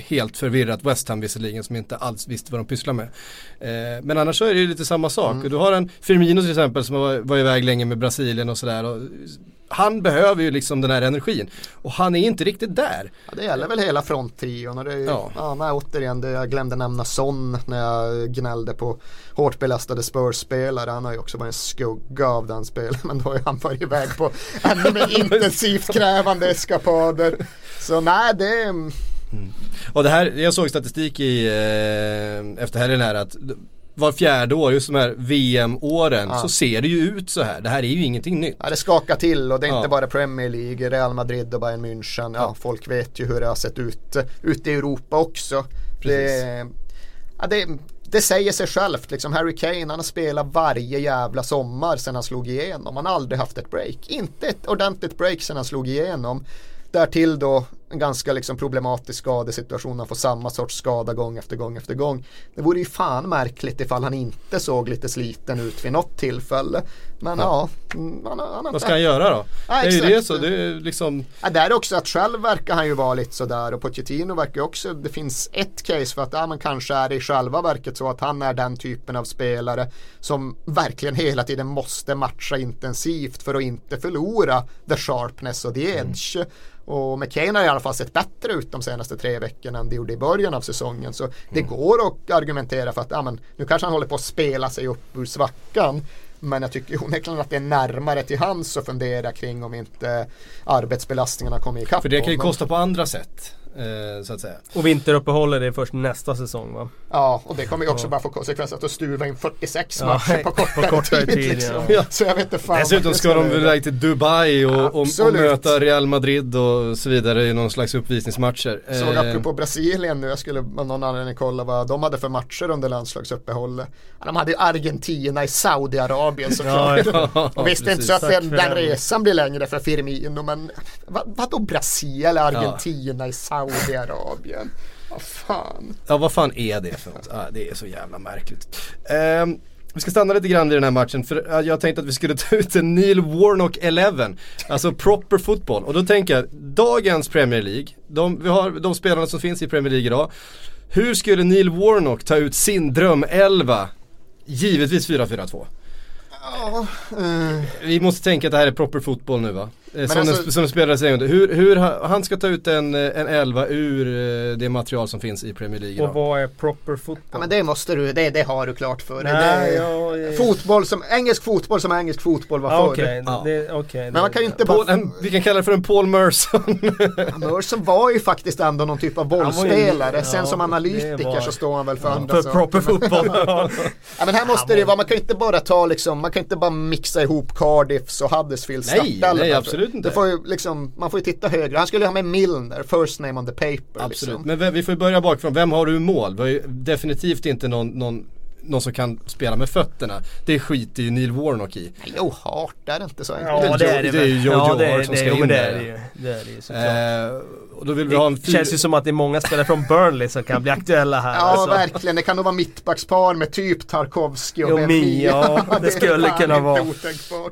helt förvirrat West Ham visserligen som inte alls visste vad de pysslar med. Eh, men annars så är det ju lite samma sak. Mm. Du har en Firmino till exempel som var, var iväg länge med Brasilien och sådär. Han behöver ju liksom den här energin och han är inte riktigt där. Ja, det gäller väl hela fronttrion och det är, ja. ja, nej, återigen det jag glömde nämna Son när jag gnällde på hårt belastade Spurs-spelare. Han har ju också varit en skugga av den spelen [LAUGHS] men då har han varit iväg på ännu mer [LAUGHS] intensivt krävande eskapader. Så nej det är Mm. Och det här, jag såg statistik i, eh, efter helgen här att var fjärde år, just de här VM-åren, ja. så ser det ju ut så här. Det här är ju ingenting nytt. Ja, det skakar till och det är ja. inte bara Premier League, Real Madrid och Bayern München. Ja, folk vet ju hur det har sett ut ute i Europa också. Det, ja, det, det, säger sig självt. Liksom Harry Kane han har spelat varje jävla sommar sedan han slog igenom. Han har aldrig haft ett break. Inte ett ordentligt break sedan han slog igenom. Därtill då en ganska liksom problematisk skadesituation. Han får samma sorts skada gång efter gång efter gång. Det vore ju fan märkligt ifall han inte såg lite sliten ut vid något tillfälle. Men ja, ja mm, han, han Vad ska han göra då? Ja, det är ju det så. Det är liksom... Ja, det är också att själv verkar han ju vara lite sådär och Pochettino verkar också, det finns ett case för att ja, man kanske är i själva verket så att han är den typen av spelare som verkligen hela tiden måste matcha intensivt för att inte förlora the sharpness och the edge. Mm. Och McCain har i alla fall sett bättre ut de senaste tre veckorna än det gjorde i början av säsongen. Så det mm. går att argumentera för att men, nu kanske han håller på att spela sig upp ur svackan. Men jag tycker onekligen att det är närmare till hans att fundera kring om inte arbetsbelastningarna kommer ikapp. För det kan ju kosta på andra sätt. Eh, så att säga. Och vinteruppehållet är först nästa säsong va? Ja, och det kommer ju också ja. bara få konsekvenser att stuva in 46 ja, matcher på [LAUGHS] kortare, på kortare tid. tid liksom. ja. Så jag vet inte fan Dessutom ska de väl till Dubai och, och, och, möta Real Madrid och så vidare i någon slags uppvisningsmatcher. Såg eh. apropå Brasilien nu, jag skulle av någon anledning kolla vad de hade för matcher under landslagsuppehållet. De hade ju Argentina i Saudiarabien såklart. ja, [LAUGHS] och visst inte så att den, den resan blir längre för Firmino men vad, vadå Brasilien eller Argentina i Saudiarabien? Saudiarabien. Vad fan. Ja vad fan är det för något? Ah, det är så jävla märkligt. Um, vi ska stanna lite grann i den här matchen för jag tänkte att vi skulle [LAUGHS] ta ut en Neil Warnock 11. Alltså proper football. Och då tänker jag, dagens Premier League, de, vi har de spelarna som finns i Premier League idag. Hur skulle Neil Warnock ta ut sin dröm 11? Givetvis 4-4-2. Ja, uh... Vi måste tänka att det här är proper fotboll nu va? Eh, som, alltså, den, som spelades en gång. Hur, hur han ska ta ut en, en elva ur eh, det material som finns i Premier League. Och vad är proper fotboll? Ja men det måste du, det, det har du klart för dig. Ja, ja, fotboll som, engelsk fotboll som engelsk fotboll var förr. Okay, ja. Det, okay, men man kan ju inte Paul, bara... En, vi kan kalla det för en Paul Merson. [LAUGHS] Merson var ju faktiskt ändå någon typ av bollspelare. Sen som analytiker var... så står han väl för andra För proper fotboll. [LAUGHS] ja men här måste det ju vara, man kan ju inte bara ta liksom, man kan inte bara mixa ihop Cardiffs och Huddersfield Nej, nej absolut absolut inte. Får ju liksom, man får ju titta högre. Han skulle ha med Milner, first name on the paper. Absolut, liksom. men vi får börja bakifrån. Vem har du i mål? Vi har ju definitivt inte någon, någon någon som kan spela med fötterna. Det skiter ju Neil Warnock i. Jo, Hart är det inte så enkelt. Ja, det är det, det är ju Joe ja, Hart som ska in det är det ju. Det är det ju såklart. Eh, och då vill vi ha en det känns ju som att det är många spelare från Burnley som kan bli aktuella här. Ja, alltså. verkligen. Det kan nog vara mittbackspar med typ Tarkovsky och Mi. Ja, det, det skulle kunna vara.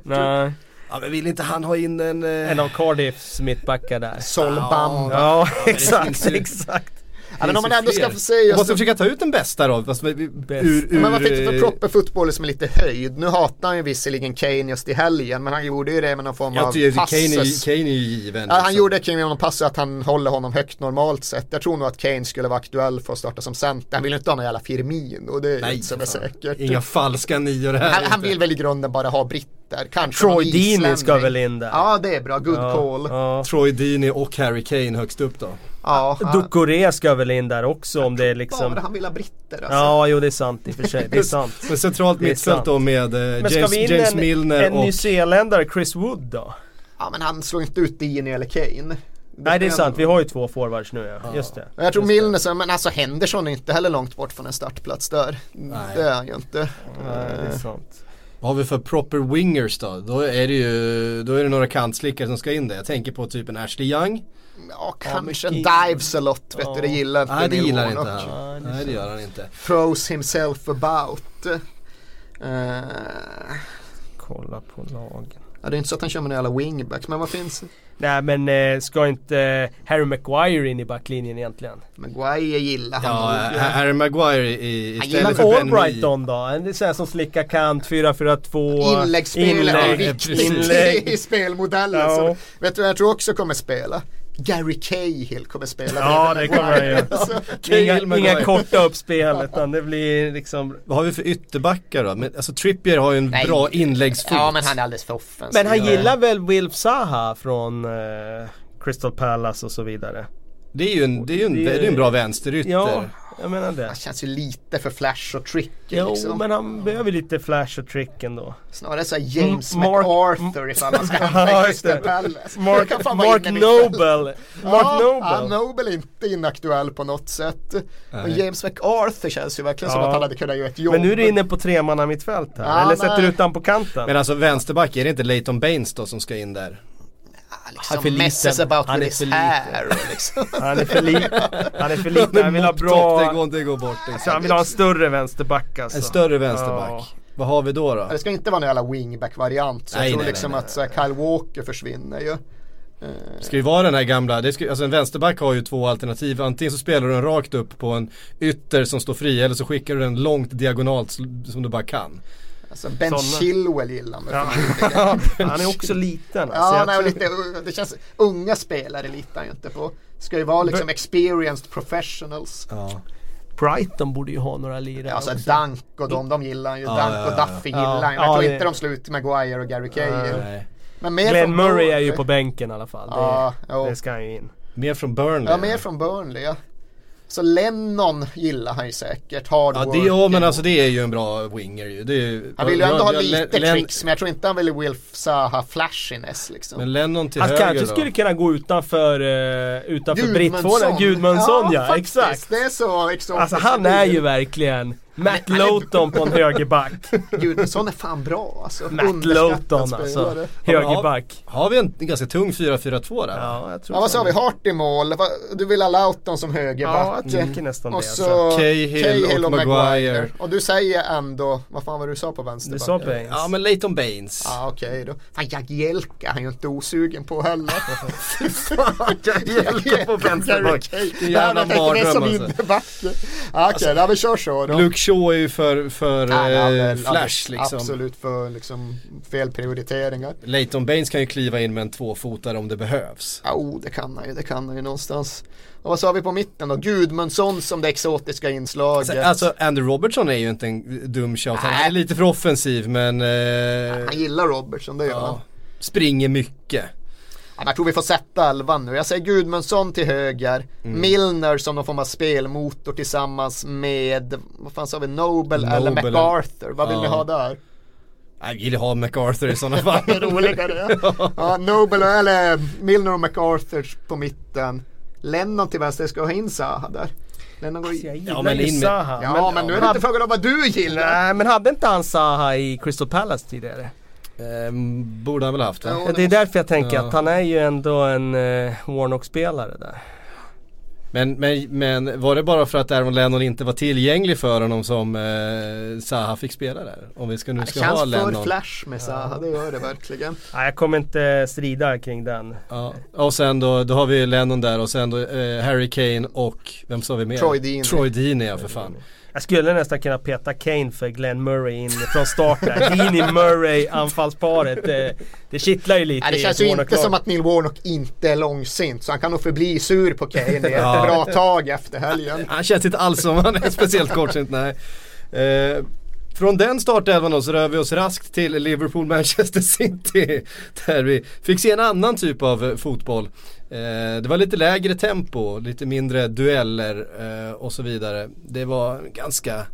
Nej. Ja men vill inte han ha in en... Eh... En av Cardiffs mittbackar där. Solbamba. Ja, [LAUGHS] ja exakt, exakt. Ja, men om man ändå ska få säga... Man måste försöka ta ut den bästa då. Fast, ur, ur, men man fick för proper fotboll som är lite höjd. Nu hatar han ju visserligen Kane just i helgen. Men han gjorde ju det med någon form jag av passes. Kane är, Kane är ju given. Ja, han gjorde Kane med någon pass att han håller honom högt normalt sett. Jag tror nog att Kane skulle vara aktuell för att starta som center. Han vill inte ha någon jävla Firmino. Det är Nej, inte så säkert. Inga falska nior här. Han, han vill väl i grunden bara ha britter. Kanske Troy Deeney ska väl in där. Ja det är bra, good ja, call. Ja. Troy Deeney och Harry Kane högst upp då. Ja, Ducoré ska väl in där också om det är liksom Bara han vill ha britter alltså. Ja, jo det är sant i och för sig. Det är sant. Men centralt mittfält då med eh, James, men ska vi in James en, Milner en och... nyzeeländare, Chris Wood då? Ja men han slår inte ut Dini eller Kane. Nej det är sant, vi har ju två forwards nu ja. ja. Just det. Jag tror Milner, men alltså Henderson är inte heller långt bort från en startplats där. Nej. Det är han ju inte. Nej, det är sant. Vad har vi för proper wingers då? Då är det ju då är det några kantslickare som ska in där. Jag tänker på typ en Ashley Young. Ja, kanske ja, dives a lot, vet ja. du. Det gillar inte Nej, det gillar inte han. Nej, det gör han inte. Throws himself about. Uh... Kolla på lagen. Ja, det är inte så att han kör med alla wingbacks, men vad finns? Nej men eh, ska inte Harry Maguire in i backlinjen egentligen? Maguire gillar han Ja, nog. Harry Maguire i, istället för Ben Albrighton då? En sån som slickar kant, 4-4-2 Inläggsspel är viktigt inlägg. i spelmodellen. Ja. Så, vet du vad jag tror också kommer spela? Gary Cahill kommer spela Ja det kommer han göra. [LAUGHS] inga, inga korta uppspel utan det blir liksom Vad har vi för ytterbackar då? Men, alltså Trippier har ju en Nej. bra inläggsfot. Ja men han är alldeles för offensiv. Men han gillar väl Wilf Zaha från uh, Crystal Palace och så vidare. Det är ju en, det är ju en, det är, det är en bra vänsterytter. Ja, jag menar det. Han känns ju lite för flash och trick. Jo, liksom. men han behöver lite flash och trick ändå. Snarare såhär James M Mark, MacArthur ifall man ska [LAUGHS] hamna i Crystal Palace. Mark, Mark Noble. Mark ja, Noble. Ja, Noble är inte inaktuell på något sätt. Och James MacArthur känns ju verkligen ja. som att han hade kunnat göra ett jobb. Men nu är du inne på tremanna mittfält här. Ja, Eller nej. sätter du ut på kanten. Men alltså vänsterback, är det inte Leighton Baines då som ska in där? Liksom han är för messes about han with his hair. Liksom. Han är för liten. Han är för liten. Han vill ha [LAUGHS] bra... Det går inte att gå bort. Liksom. Alltså, han vill ha en större vänsterback alltså. En större vänsterback. Ja. Vad har vi då då? Det ska inte vara någon jävla wingback-variant. Så nej, jag tror nej, liksom nej, att så Kyle Walker försvinner ju. Det ska ju vara den här gamla, det ska, alltså en vänsterback har ju två alternativ. Antingen så spelar du den rakt upp på en ytter som står fri eller så skickar du den långt diagonalt som du bara kan. Alltså Ben Såna. Chilwell gillar man ja. [LAUGHS] Han är också liten. Alltså, ja, nej, lite, det känns, unga spelare litar ju inte på. Ska ju vara liksom experienced professionals. Ja. Brighton borde ju ha några lirare Alltså också. Dunk och de, de gillar ju. Ja, Dunk ja, och Duffy gillar ja, Jag tror inte de slår ut Maguire och Gary Cahill. Men mer Glenn Murray är ju på bänken i alla fall. Det, det ska han ju in. Mer från Burnley. Ja, mer från Burnley ja. Så Lennon gillar han ju säkert. Hard ja, det, ja men alltså det är ju en bra winger ju. Är, han vill ju ändå ha lite Len tricks men jag tror inte han vill Wilf Zaha flashiness liksom. Men Lennon till han höger kanske då? skulle kunna gå utanför, uh, utanför Brittfåren. Gudmundsson ja, ja exakt. Det är så exotiskt. Alltså han är ju verkligen Matt Lowton på en högerback. Gud, sån är fan bra alltså. Matt Lowton alltså. Högerback. Har, har, vi en ganska tung 4-4-2 där? Ja, jag tror Ja, vad sa vi? Hart i mål. Du vill ha Lowton som högerback. Ja, jag tycker nästan och det. Och så Cahill, Cahill och, och Maguire. Maguire. Och du säger ändå, vad fan var det du sa på vänsterback? Du sa Baines. Ja, men Leighton Baines. Ja, okej okay, då. Fan, Jagielka han är ju inte osugen på heller. [LAUGHS] fan, Jagielka på vänsterback. Jävla mardröm alltså. Okej, okay, vi kör så då. Luke Shaw är ju för för Nej, eh, Flash liksom. Absolut för liksom fel prioriteringar. Leighton Baines kan ju kliva in med en tvåfotare om det behövs. Ja, oh, det kan han ju, det kan han ju någonstans. Och vad sa vi på mitten då? Gudmundsson som det exotiska inslaget. Alltså, alltså Andy Robertson är ju inte en dum shot. Han är lite för offensiv men... Eh, han gillar Robertson, det gör ja, han. Springer mycket. Jag tror vi får sätta elvan nu. Jag säger Gudmundsson till höger. Mm. Milner som någon form av spelmotor tillsammans med, vad fan sa vi, Nobel, Nobel eller MacArthur. Vad vill ja. ni ha där? Jag vill ha MacArthur i sådana [LAUGHS] fall. Roligare ja. ja. Nobel eller Milner och MacArthur på mitten. Lennon till vänster, ska ha in Zaha där. Lennon går i... Ja men in. Zaha. Ja men, men nu är det inte frågan om vad du gillar. Nej men hade inte han Zaha i Crystal Palace tidigare? Ehm, borde han väl haft va? Ja, det är därför jag tänker ja. att han är ju ändå en eh, Warnock-spelare där. Men, men, men var det bara för att Aaron Lennon inte var tillgänglig för honom som eh, Zaha fick spela där? Om vi ska nu ska ha Lennon. Det känns för flash med Zaha, det gör det verkligen. Nej, jag kommer inte strida kring den. Ja. Och sen då, då har vi Lennon där och sen då eh, Harry Kane och vem sa vi mer? Troy Deeney. Troy Deeney ja för fan. Jag skulle nästan kunna peta Kane för Glenn Murray in från start där. Dini Murray anfallsparet. Det, det kittlar ju lite Nej, Det känns ju inte som att Neil Warnock inte är långsint. Så han kan nog förbli sur på Kane i ett bra tag efter helgen. Han känns inte alls som han är speciellt kortsint nej. Eh, från den startelvan då så rör vi oss raskt till Liverpool-Manchester City. Där vi fick se en annan typ av eh, fotboll. Eh, det var lite lägre tempo, lite mindre dueller eh, och så vidare. Det var ganska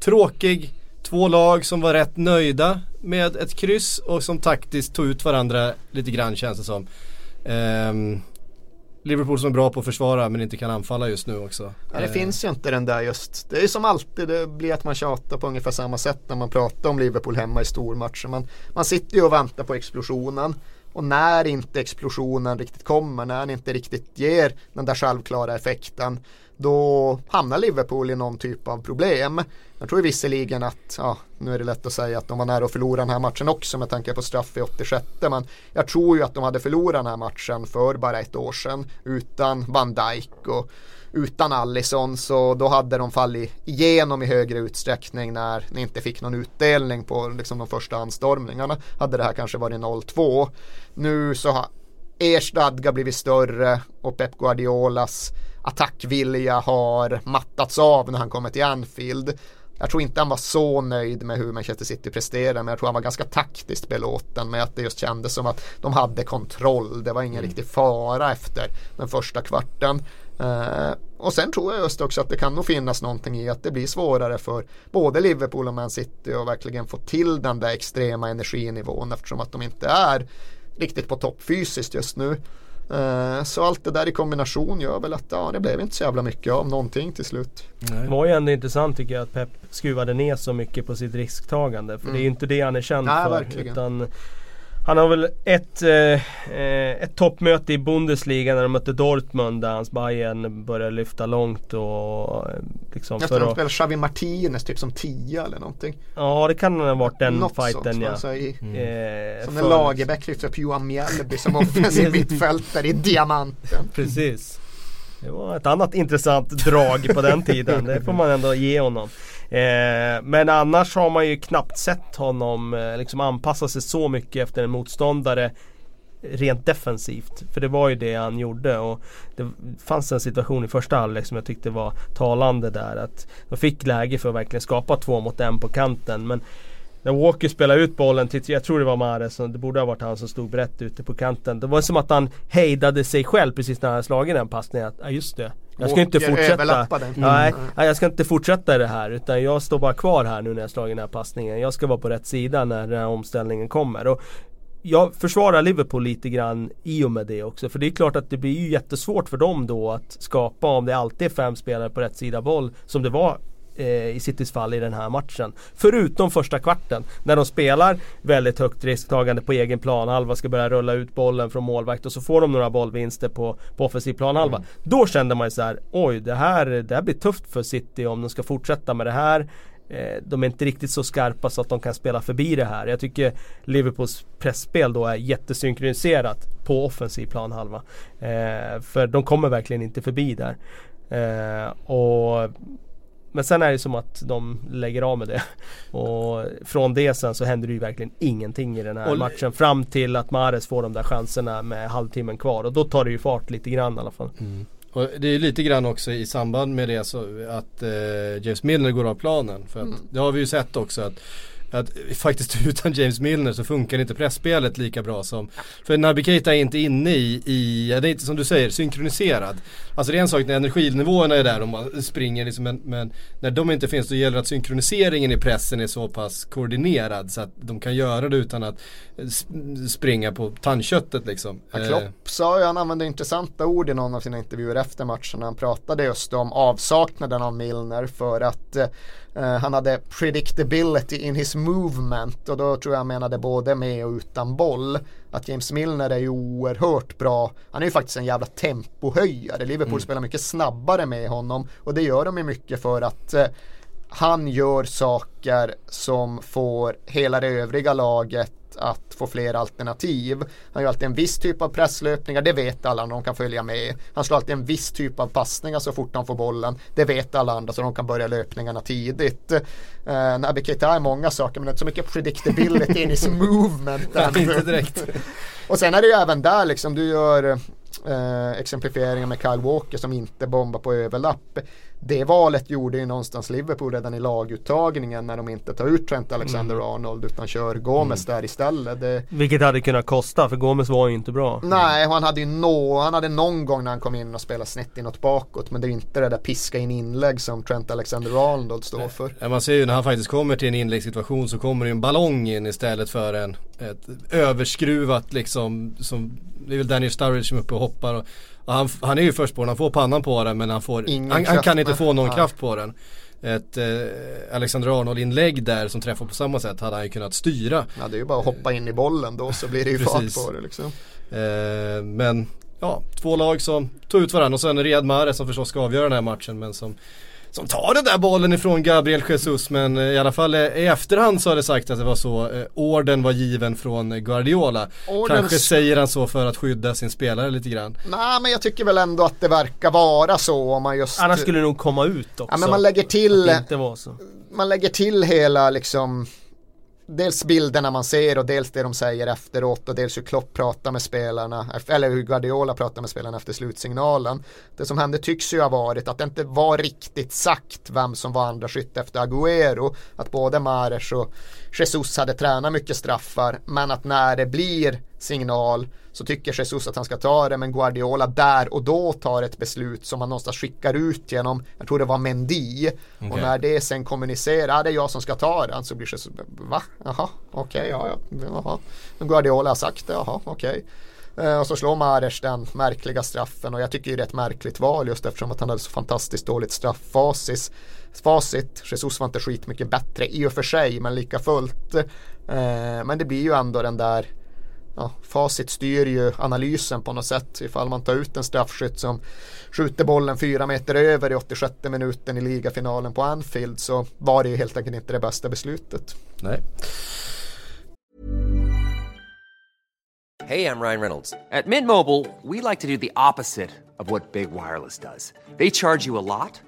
tråkig, två lag som var rätt nöjda med ett kryss och som taktiskt tog ut varandra lite grann känns det som. Eh, Liverpool som är bra på att försvara men inte kan anfalla just nu också. Ja, det eh. finns ju inte den där just. Det är som alltid, det blir att man tjatar på ungefär samma sätt när man pratar om Liverpool hemma i stormatcher. Man, man sitter ju och väntar på explosionen. Och när inte explosionen riktigt kommer, när den inte riktigt ger den där självklara effekten då hamnar Liverpool i någon typ av problem. Jag tror visserligen att, ja, nu är det lätt att säga att de var nära att förlora den här matchen också med tanke på straff i 86 men jag tror ju att de hade förlorat den här matchen för bara ett år sedan utan Van Dijk och utan Allison så då hade de fallit igenom i högre utsträckning när ni inte fick någon utdelning på liksom, de första anstormningarna. Hade det här kanske varit 0-2. Nu så har er stadga blivit större och Pep Guardiolas attackvilja har mattats av när han kommer till Anfield. Jag tror inte han var så nöjd med hur Manchester City presterade men jag tror han var ganska taktiskt belåten med att det just kändes som att de hade kontroll. Det var ingen mm. riktig fara efter den första kvarten. Uh, och sen tror jag just också att det kan nog finnas någonting i att det blir svårare för både Liverpool och Man City att verkligen få till den där extrema energinivån eftersom att de inte är riktigt på topp fysiskt just nu. Uh, så allt det där i kombination gör väl att ja, det blev inte så jävla mycket av någonting till slut. Nej. Det var ju ändå intressant tycker jag att Pep skruvade ner så mycket på sitt risktagande. För mm. det är ju inte det han är känd Nej, för. Verkligen. Utan han har väl ett, eh, ett toppmöte i Bundesliga när de mötte Dortmund där hans Bayern började lyfta långt och eh, liksom Jag tror de spelade Xavi Martinez typ som 10 eller någonting. Ja det kan ha varit den Något fighten sånt, ja. Alltså i, mm. eh, som när Lagerbäck lyfte upp Johan Mjällby som offensiv [LAUGHS] mittfältare i diamanten. [LAUGHS] Precis. Det var ett annat intressant drag på den tiden. Det får man ändå ge honom. Eh, men annars har man ju knappt sett honom eh, liksom anpassa sig så mycket efter en motståndare rent defensivt. För det var ju det han gjorde och det fanns en situation i första halvlek som jag tyckte var talande där. Att de fick läge för att verkligen skapa två mot en på kanten. Men när Walker spelade ut bollen till, jag tror det var Mahrez, det borde ha varit han som stod brett ute på kanten. Det var som att han hejdade sig själv precis när han slagit den passningen. Ja just det, jag ska inte fortsätta. Mm. Nej, jag ska inte fortsätta det här utan jag står bara kvar här nu när jag slagit den här passningen. Jag ska vara på rätt sida när den här omställningen kommer. Och jag försvarar Liverpool lite grann i och med det också. För det är klart att det blir ju jättesvårt för dem då att skapa om det alltid är fem spelare på rätt sida boll. Som det var eh, i Citys fall i den här matchen. Förutom första kvarten när de spelar väldigt högt risktagande på egen planhalva ska börja rulla ut bollen från målvakt och så får de några bollvinster på, på offensiv planhalva. Mm. Då kände man ju så här, oj det här, det här blir tufft för City om de ska fortsätta med det här. Eh, de är inte riktigt så skarpa så att de kan spela förbi det här. Jag tycker Liverpools pressspel då är jättesynkroniserat på offensiv planhalva. Eh, för de kommer verkligen inte förbi där. Eh, och men sen är det som att de lägger av med det. Och från det sen så händer det ju verkligen ingenting i den här och matchen. Fram till att Mares får de där chanserna med halvtimmen kvar. Och då tar det ju fart lite grann i alla fall. Mm. Och det är lite grann också i samband med det så att eh, James Milner går av planen. För att mm. det har vi ju sett också att att faktiskt [LAUGHS] utan James Milner så funkar inte pressspelet lika bra som För Naby Keita är inte inne i, i, det är inte som du säger, synkroniserad Alltså det är en sak när energinivåerna är där och man springer liksom men, men när de inte finns då gäller det att synkroniseringen i pressen är så pass koordinerad så att de kan göra det utan att springa på tandköttet liksom. Ja, Klopp eh. sa ju, han använde intressanta ord i någon av sina intervjuer efter matchen. Han pratade just om avsaknaden av Milner för att eh, han hade predictability in his movement och då tror jag han menade både med och utan boll. Att James Milner är ju oerhört bra. Han är ju faktiskt en jävla tempohöjare. Liverpool mm. spelar mycket snabbare med honom och det gör de ju mycket för att eh, han gör saker som får hela det övriga laget att få fler alternativ. Han gör alltid en viss typ av presslöpningar, det vet alla när de kan följa med. Han slår alltid en viss typ av passningar så fort han får bollen. Det vet alla andra så de kan börja löpningarna tidigt. Uh, Naby Keita är många saker men inte så mycket predictability in his [LAUGHS] movement. inte direkt. [LAUGHS] Och sen är det ju även där liksom, du gör eh, exemplifieringar med Kyle Walker som inte bombar på överlapp. Det valet gjorde ju någonstans Liverpool redan i laguttagningen när de inte tar ut Trent Alexander-Arnold mm. utan kör Gomes mm. där istället. Det... Vilket hade kunnat kosta för Gomes var ju inte bra. Nej, han hade ju no, han hade någon gång när han kom in och spelade snett inåt bakåt men det är inte det där piska in inlägg som Trent Alexander-Arnold står för. Ja, man ser ju när han faktiskt kommer till en inläggssituation så kommer det en ballong in istället för en ett överskruvat liksom som det är väl Daniel Sturridge som är uppe och hoppar och Han, han är ju först på den, han får pannan på den men han, får, han, han kan inte få någon ja. kraft på den ett eh, Alexander Arnold inlägg där som träffar på samma sätt hade han ju kunnat styra. Ja det är ju bara att hoppa in i bollen då så blir det ju fart på det liksom. Eh, men ja, två lag som tog ut varandra och sen Riyad Mahrez som förstås ska avgöra den här matchen men som som tar den där bollen ifrån Gabriel Jesus men eh, i alla fall eh, i efterhand så har det sagt att det var så. Eh, orden var given från Guardiola. Ordens... Kanske säger han så för att skydda sin spelare lite grann. Nej men jag tycker väl ändå att det verkar vara så om man just Annars skulle det nog komma ut också. Ja men man lägger till Man lägger till hela liksom dels bilderna man ser och dels det de säger efteråt och dels hur Klopp pratar med spelarna, eller hur Guardiola pratar med spelarna efter slutsignalen. Det som hände tycks ju ha varit att det inte var riktigt sagt vem som var andra skytt efter Agüero. Att både Mares och Jesus hade tränat mycket straffar, men att när det blir signal så tycker Jesus att han ska ta det men Guardiola där och då tar ett beslut som han någonstans skickar ut genom, jag tror det var Mendy okay. och när det sen kommunicerar, ja det är jag som ska ta den så blir Jesus, va? Jaha, okej, okay, ja, ja, jaha. Guardiola har sagt det, jaha, okej. Okay. Eh, och så slår Mares den märkliga straffen och jag tycker det är ett märkligt val just eftersom att han hade så fantastiskt dåligt straffacit. Facit, Jesus var inte skitmycket bättre i och för sig men lika fullt. Eh, men det blir ju ändå den där ja, facit styr ju analysen på något sätt. Ifall man tar ut en straffskytt som skjuter bollen fyra meter över i 86 minuten i ligafinalen på Anfield så var det ju helt enkelt inte det bästa beslutet. Nej. Hej, jag Ryan Reynolds. På Mint Mobile, we like to do the opposite of what Big Wireless. They charge you a lot.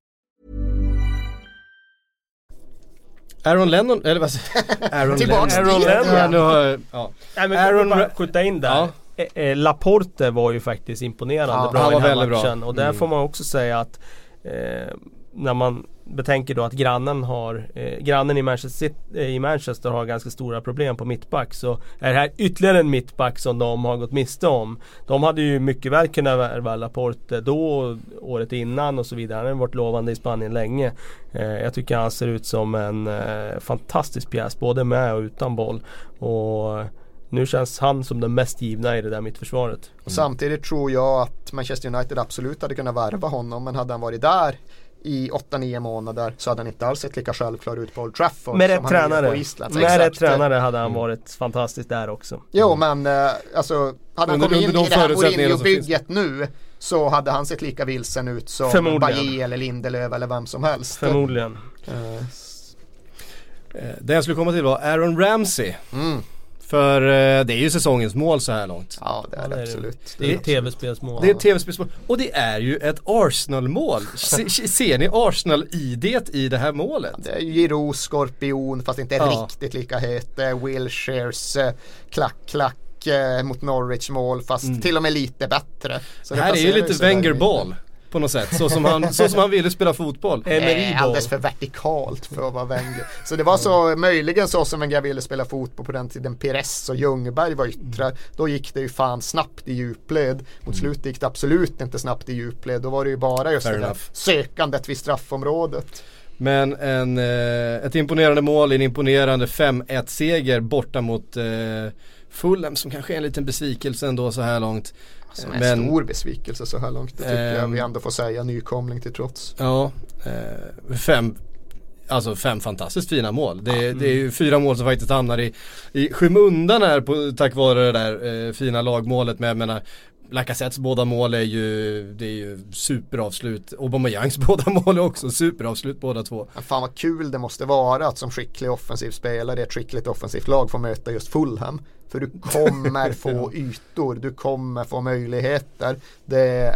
Aaron Lennon, eller vad [LAUGHS] Aaron Tillbaks Aaron Lennon. Ja. Ja. Nej, men Aaron bara skjuta in där. Ja. Eh, eh, Laporte var ju faktiskt imponerande ja, bra i den här matchen. Bra. Och där mm. får man också säga att eh, när man betänker då att grannen har eh, Grannen i Manchester, City, eh, i Manchester har ganska stora problem på mittback så är det här ytterligare en mittback som de har gått miste om. De hade ju mycket väl kunnat värva Laporte då, året innan och så vidare. Han har varit lovande i Spanien länge. Eh, jag tycker han ser ut som en eh, fantastisk pjäs både med och utan boll. Och nu känns han som den mest givna i det där mittförsvaret. Mm. Samtidigt tror jag att Manchester United absolut hade kunnat värva honom men hade han varit där i 8-9 månader så hade han inte alls sett lika självklar ut på Old Trafford Med rätt tränare, på Island. Med rätt tränare hade han varit fantastisk där också. Jo men eh, alltså hade han kommit in i det här Mourinho-bygget nu så hade han sett lika vilsen ut som Bajé eller Lindelöf eller vem som helst. Förmodligen. Uh. Det jag skulle komma till var Aaron Ramsey. Mm. För eh, det är ju säsongens mål så här långt. Ja det är det, absolut. Det är ett tv-spelsmål. Det är ett tv-spelsmål. Och det är ju ett Arsenal-mål. Se, ser ni Arsenal-idet i det här målet? Det är Giroud, Skorpion fast inte ja. riktigt lika het. Eh, klack klack eh, mot Norwich mål fast mm. till och med lite bättre. Så det här är ju lite Wenger-boll på något sätt. Så som han, så som han ville spela fotboll. Eh, alldeles för vertikalt för att vara Wenger. Så det var så, möjligen så som Wenger ville spela fotboll på den tiden Pires och Ljungberg var yttre. Då gick det ju fan snabbt i djupled. Mot mm. slutet gick det absolut inte snabbt i djupled. Då var det ju bara just Fair det där sökandet vid straffområdet. Men en, eh, ett imponerande mål, en imponerande 5-1 seger borta mot eh, Fulham som kanske är en liten besvikelse ändå så här långt. Som är en stor besvikelse så här långt. Det tycker jag vi ändå får säga. Nykomling till trots. Ja, eh, fem Alltså fem fantastiskt fina mål. Det, mm. det, är ju fyra mål som faktiskt hamnar i, i skymundan här på, tack vare det där eh, fina lagmålet. Men jag menar Lacazettes båda mål är ju, det är ju superavslut. Aubameyangs [LAUGHS] båda mål är också superavslut båda två. Men fan vad kul det måste vara att som skicklig offensiv spelare i ett skickligt offensivt lag få möta just Fulham. För du kommer [LAUGHS] få ytor, du kommer få möjligheter. Det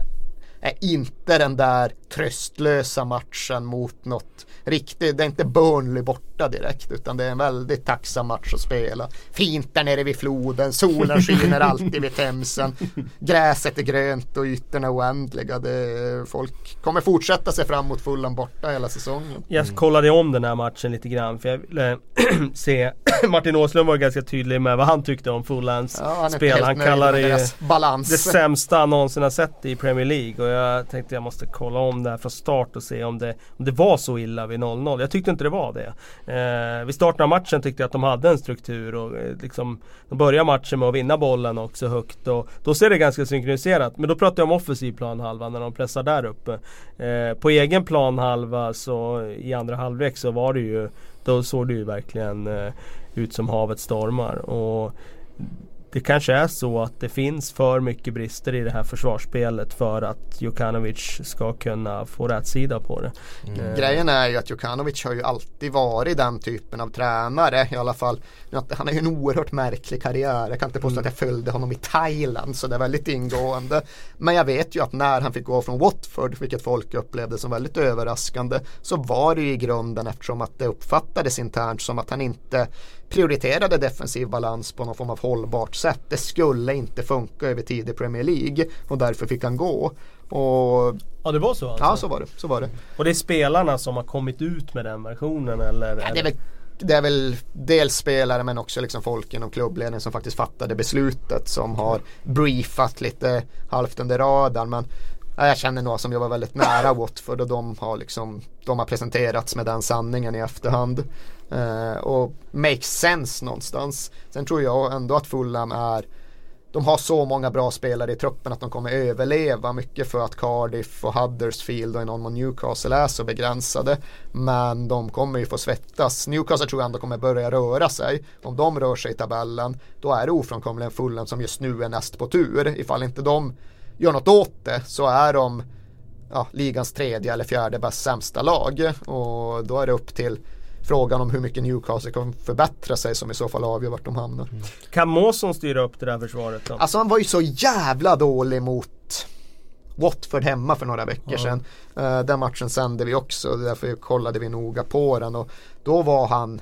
är inte den där tröstlösa matchen mot något riktigt, det är inte Burnley borta direkt utan det är en väldigt tacksam match att spela. Fint där nere vid floden, solen skiner alltid vid Themsen. Gräset är grönt och ytorna oändliga. Det, folk kommer fortsätta se fram emot Fulham borta hela säsongen. Jag kollade om den här matchen lite grann för jag ville [CLEARS THROAT] se [CLEARS THROAT] Martin Åslund var ganska tydlig med vad han tyckte om Fulhams ja, spel. Han kallar det balans. det sämsta han någonsin har sett i Premier League och jag tänkte jag måste kolla om det här från start och se om det, om det var så illa vid 0-0. Jag tyckte inte det var det. Eh, vid starten av matchen tyckte jag att de hade en struktur och eh, liksom De börjar matchen med att vinna bollen också högt och då ser det ganska synkroniserat. Men då pratar jag om offensiv planhalva när de pressar där uppe. Eh, på egen planhalva så i andra halvlek så var det ju Då såg det ju verkligen eh, ut som havet stormar. Och det kanske är så att det finns för mycket brister i det här försvarsspelet för att Jokanovic ska kunna få rätt sida på det. Mm. Eh. Grejen är ju att Jokanovic har ju alltid varit den typen av tränare i alla fall. Han har ju en oerhört märklig karriär. Jag kan inte påstå mm. att jag följde honom i Thailand så det är väldigt ingående. Men jag vet ju att när han fick gå från Watford, vilket folk upplevde som väldigt överraskande, så var det ju i grunden eftersom att det uppfattades internt som att han inte prioriterade defensiv balans på någon form av hållbart sätt. Det skulle inte funka över tid i Premier League och därför fick han gå. Och Ja det var så alltså? Ja så var det, så var det. Och det är spelarna som har kommit ut med den versionen eller? Ja, det, är väl, det är väl dels spelare men också liksom folk inom klubbledningen som faktiskt fattade beslutet som har briefat lite halvt under radarn. Men jag känner några som jobbar väldigt nära [LAUGHS] Watford och de har, liksom, de har presenterats med den sanningen i efterhand. Uh, och makes sense någonstans. Sen tror jag ändå att Fulham är de har så många bra spelare i truppen att de kommer överleva mycket för att Cardiff och Huddersfield och i någon mån Newcastle är så begränsade. Men de kommer ju få svettas. Newcastle tror jag ändå kommer börja röra sig. Om de rör sig i tabellen då är det ofrånkomligen Fulham som just nu är näst på tur. Ifall inte de gör något åt det så är de ja, ligans tredje eller fjärde bäst sämsta lag. Och då är det upp till frågan om hur mycket Newcastle kan förbättra sig som i så fall avgör vart de hamnar. Mm. Kan Måsson styra upp det där försvaret då? Alltså han var ju så jävla dålig mot Watford hemma för några veckor ja. sedan. Uh, den matchen sände vi också, därför kollade vi noga på den och då var han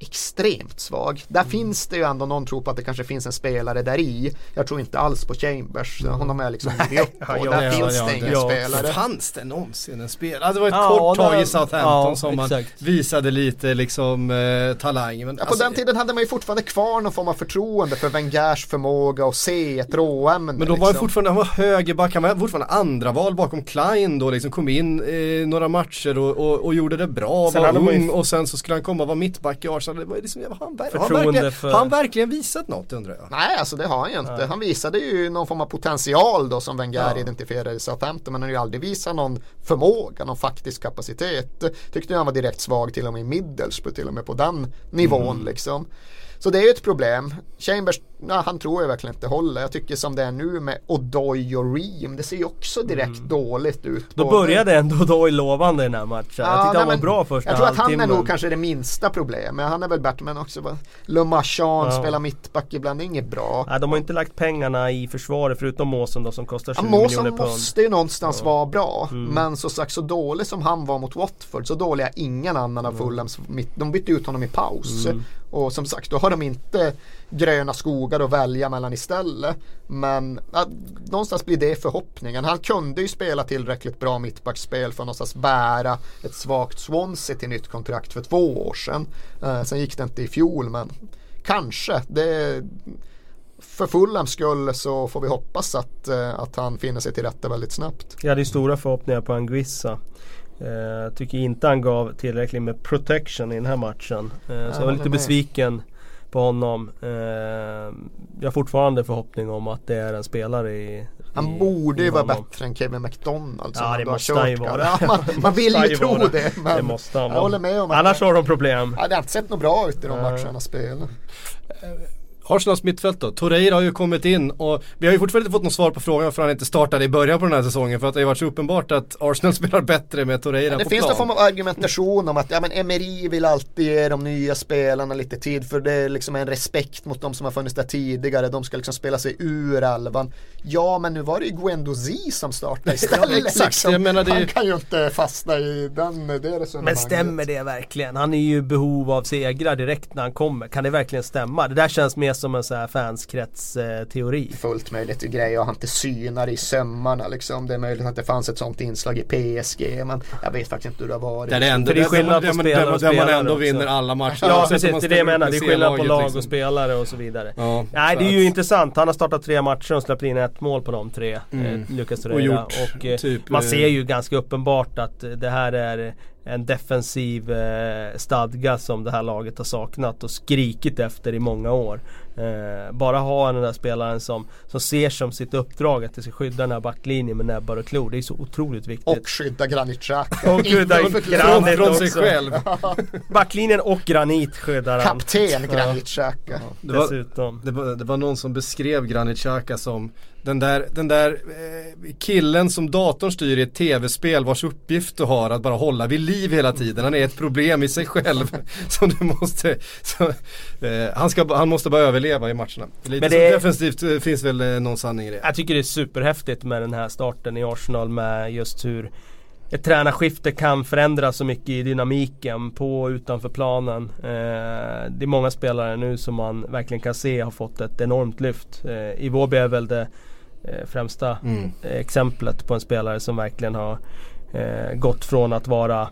extremt svag. Där mm. finns det ju ändå någon tro på att det kanske finns en spelare där i. Jag tror inte alls på Chambers. Mm. Honom är liksom givit upp på. Ja, där ja, finns ja, det ingen spelare. Fanns det någonsin en spelare? Alltså, det var ett kort tag i Southampton som man visade lite liksom eh, talang. Men, alltså, på den tiden hade man ju fortfarande kvar någon form av förtroende för Wengers förmåga att se ett råämne. Men då liksom. var han fortfarande, han var högerback, han var fortfarande andra val bakom Klein då liksom. Kom in eh, några matcher och, och, och, gjorde det bra, sen var ung och sen så skulle han komma och vara mittback i Arsenal Arsenal. Det var liksom, har, han, har, han verkligen, för... har han verkligen visat något undrar jag? Nej, alltså det har han ju inte. Nej. Han visade ju någon form av potential då som Wenger ja. identifierade i Southampton. Men han har ju aldrig visat någon förmåga, någon faktisk kapacitet. Tyckte han var direkt svag till och med i Middlesbrough, till och med på den nivån mm. liksom. Så det är ju ett problem. Chambers, ja, han tror jag verkligen inte håller. Jag tycker som det är nu med Odoi och Ream, det ser ju också direkt mm. dåligt ut. Då började ändå Odoi lovande i den här matchen. Ja, jag tyckte nej, han var bra första Jag tror att han är nog kanske det minsta problemet. Han är väl bättre men också Le Marchand ja. spelar mittback ibland, det är inget bra. Nej, de har inte lagt pengarna i försvaret förutom Måsen då som kostar 20 ja, miljoner pund. Måsen måste ju någonstans ja. vara bra. Mm. Men så sagt så dålig som han var mot Watford så dålig är ingen annan av Fulhams mitt. De bytte ut honom i paus. Mm. Och som sagt, då har de inte gröna skogar att välja mellan istället. Men ja, någonstans blir det förhoppningen. Han kunde ju spela tillräckligt bra mittbackspel för att någonstans bära ett svagt Swansea till nytt kontrakt för två år sedan. Eh, sen gick det inte i fjol men kanske. Det, för Fulhams skull så får vi hoppas att, eh, att han finner sig till rätta väldigt snabbt. Jag hade ju stora förhoppningar på Anguissa. Uh, tycker inte han gav tillräckligt med protection i den här matchen. Uh, så jag var lite besviken på honom. Uh, jag har fortfarande förhoppning om att det är en spelare i han i, borde ju vara bättre än Kevin McDonald Ja det måste han ju vara. Ja, man, man vill ju tro det. Men det måste han jag håller med om Annars har de problem. Det har inte sett något bra ut i de matcherna han spelar. Arsenals mittfält då. Torreira har ju kommit in och vi har ju fortfarande inte fått något svar på frågan varför han inte startade i början på den här säsongen. För att det har varit så uppenbart att Arsenal [LAUGHS] spelar bättre med Torreira ja, Det på finns plan. någon form av argumentation om att ja, men Emery vill alltid ge de nya spelarna lite tid för det är liksom en respekt mot de som har funnits där tidigare. De ska liksom spela sig ur elvan. Ja men nu var det ju Guendouzi som startade [LAUGHS] istället. Ja, exakt. Liksom. Jag menar, det... Han kan ju inte fastna i den, det resonemanget. Men stämmer det verkligen? Han är ju i behov av segrar direkt när han kommer. Kan det verkligen stämma? Det där känns mer som en sån här fanskrets-teori. Fullt möjligt grej och han inte synar i sömmarna liksom. Det är möjligt att det fanns ett sånt inslag i PSG men jag vet faktiskt inte hur det har varit. Det är det enda, det är skillnad på spelare och spelare. Där man ändå också. vinner alla matcher. Ja precis, det är det jag menar. Det är skillnad på lag liksom. och spelare och så vidare. Ja, Nej det är ju intressant. Han har startat tre matcher och släppt in ett mål på de tre. Mm. Eh, Lucas Torreira. Och, och eh, typ, man ser ju ganska uppenbart att det här är en defensiv eh, stadga som det här laget har saknat och skrikit efter i många år. Eh, bara ha den där spelaren som, som ser som sitt uppdrag att det ska skydda den här backlinjen med näbbar och klor. Det är så otroligt viktigt. Och skydda Granit Xhaka. [LAUGHS] och skydda Granit från, sig själv. [LAUGHS] backlinjen och Granit skyddar han. Kapten Granit Xhaka. Ja. Det, var, det, var, det var någon som beskrev Granit Xhaka som den där, den där eh, killen som datorn styr i ett tv-spel vars uppgift du har att bara hålla vid liv hela tiden. Han är ett problem i sig själv. [LAUGHS] som du måste, så, eh, han, ska, han måste bara överleva i matcherna. Lite Men det, defensivt eh, finns väl eh, någon sanning i det. Jag tycker det är superhäftigt med den här starten i Arsenal med just hur ett tränarskifte kan förändra så mycket i dynamiken på och utanför planen. Eh, det är många spelare nu som man verkligen kan se har fått ett enormt lyft. Eh, Iwobi är väl det främsta mm. exemplet på en spelare som verkligen har eh, gått från att vara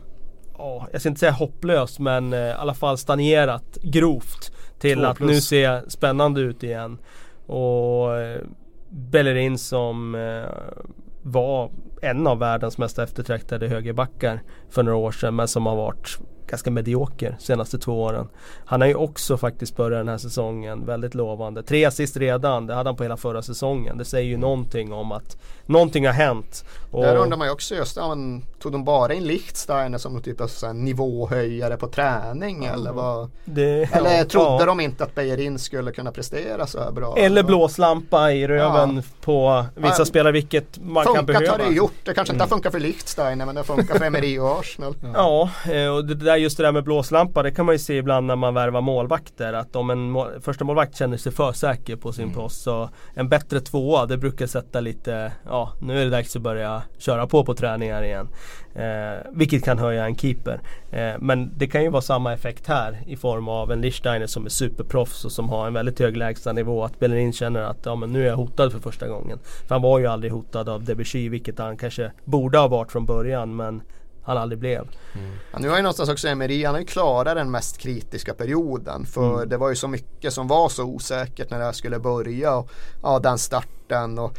Oh, jag ska inte säga hopplös men eh, i alla fall stagnerat grovt till att nu se spännande ut igen. Och eh, Bellerin som eh, var en av världens mest eftertraktade högerbackar för några år sedan men som har varit ganska medioker senaste två åren. Han har ju också faktiskt börjat den här säsongen väldigt lovande. Tre assist redan, det hade han på hela förra säsongen. Det säger ju mm. någonting om att någonting har hänt. Och Där undrar man ju också just, ja, men, tog de bara in Lichtsteiner som någon typ av så nivåhöjare på träning mm. eller vad? Det, eller ja, trodde ja. de inte att Bejerin skulle kunna prestera så här bra? Eller blåslampa i röven ja. på vissa spelare vilket man kan behöva. Funkat har det gjort. Det kanske inte har mm. funkat för Lichtsteiner men det funkar för Emery och Arsenal. [LAUGHS] Ja, eh, och det där, just det där med blåslampa det kan man ju se ibland när man värvar målvakter. Att om en mål, första målvakt känner sig för säker på sin mm. post så en bättre tvåa det brukar sätta lite, ja nu är det dags att börja köra på på träningar igen. Eh, vilket kan höja en keeper. Eh, men det kan ju vara samma effekt här i form av en Lichsteiner som är superproffs och som har en väldigt hög lägstanivå. Att Bellerin känner att ja, men nu är jag hotad för första gången. För han var ju aldrig hotad av Debussy vilket han kanske borde ha varit från början men han aldrig blev. Mm. Ja, nu har ju någonstans också Emery, han har ju klarat den mest kritiska perioden. För mm. det var ju så mycket som var så osäkert när det här skulle börja. Och, ja, den starten och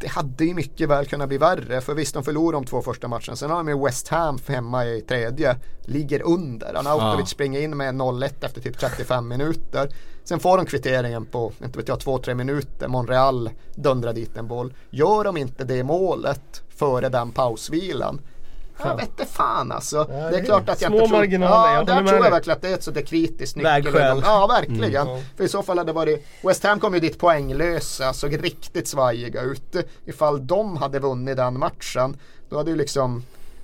det hade ju mycket väl kunnat bli värre. För visst, de förlorade de två första matcherna. Sen har de ju West Ham hemma i tredje. Ligger under. Arnautovic ja. springer in med 0-1 efter typ 35 minuter. Sen får de kvitteringen på, inte vet jag, 2-3 minuter. Monreal dundrar dit en boll. Gör de inte det målet före den pausvilan jag vet inte fan alltså. Ja, det, är klart att jag inte tror... marginaler. Ja, där tror jag verkligen att det är ett sådär kritiskt nyckel. Ja, verkligen. Mm. För i så fall hade det varit... West Ham kom ju dit poänglösa, såg riktigt svajiga ut. Ifall de hade vunnit den matchen, då hade ju liksom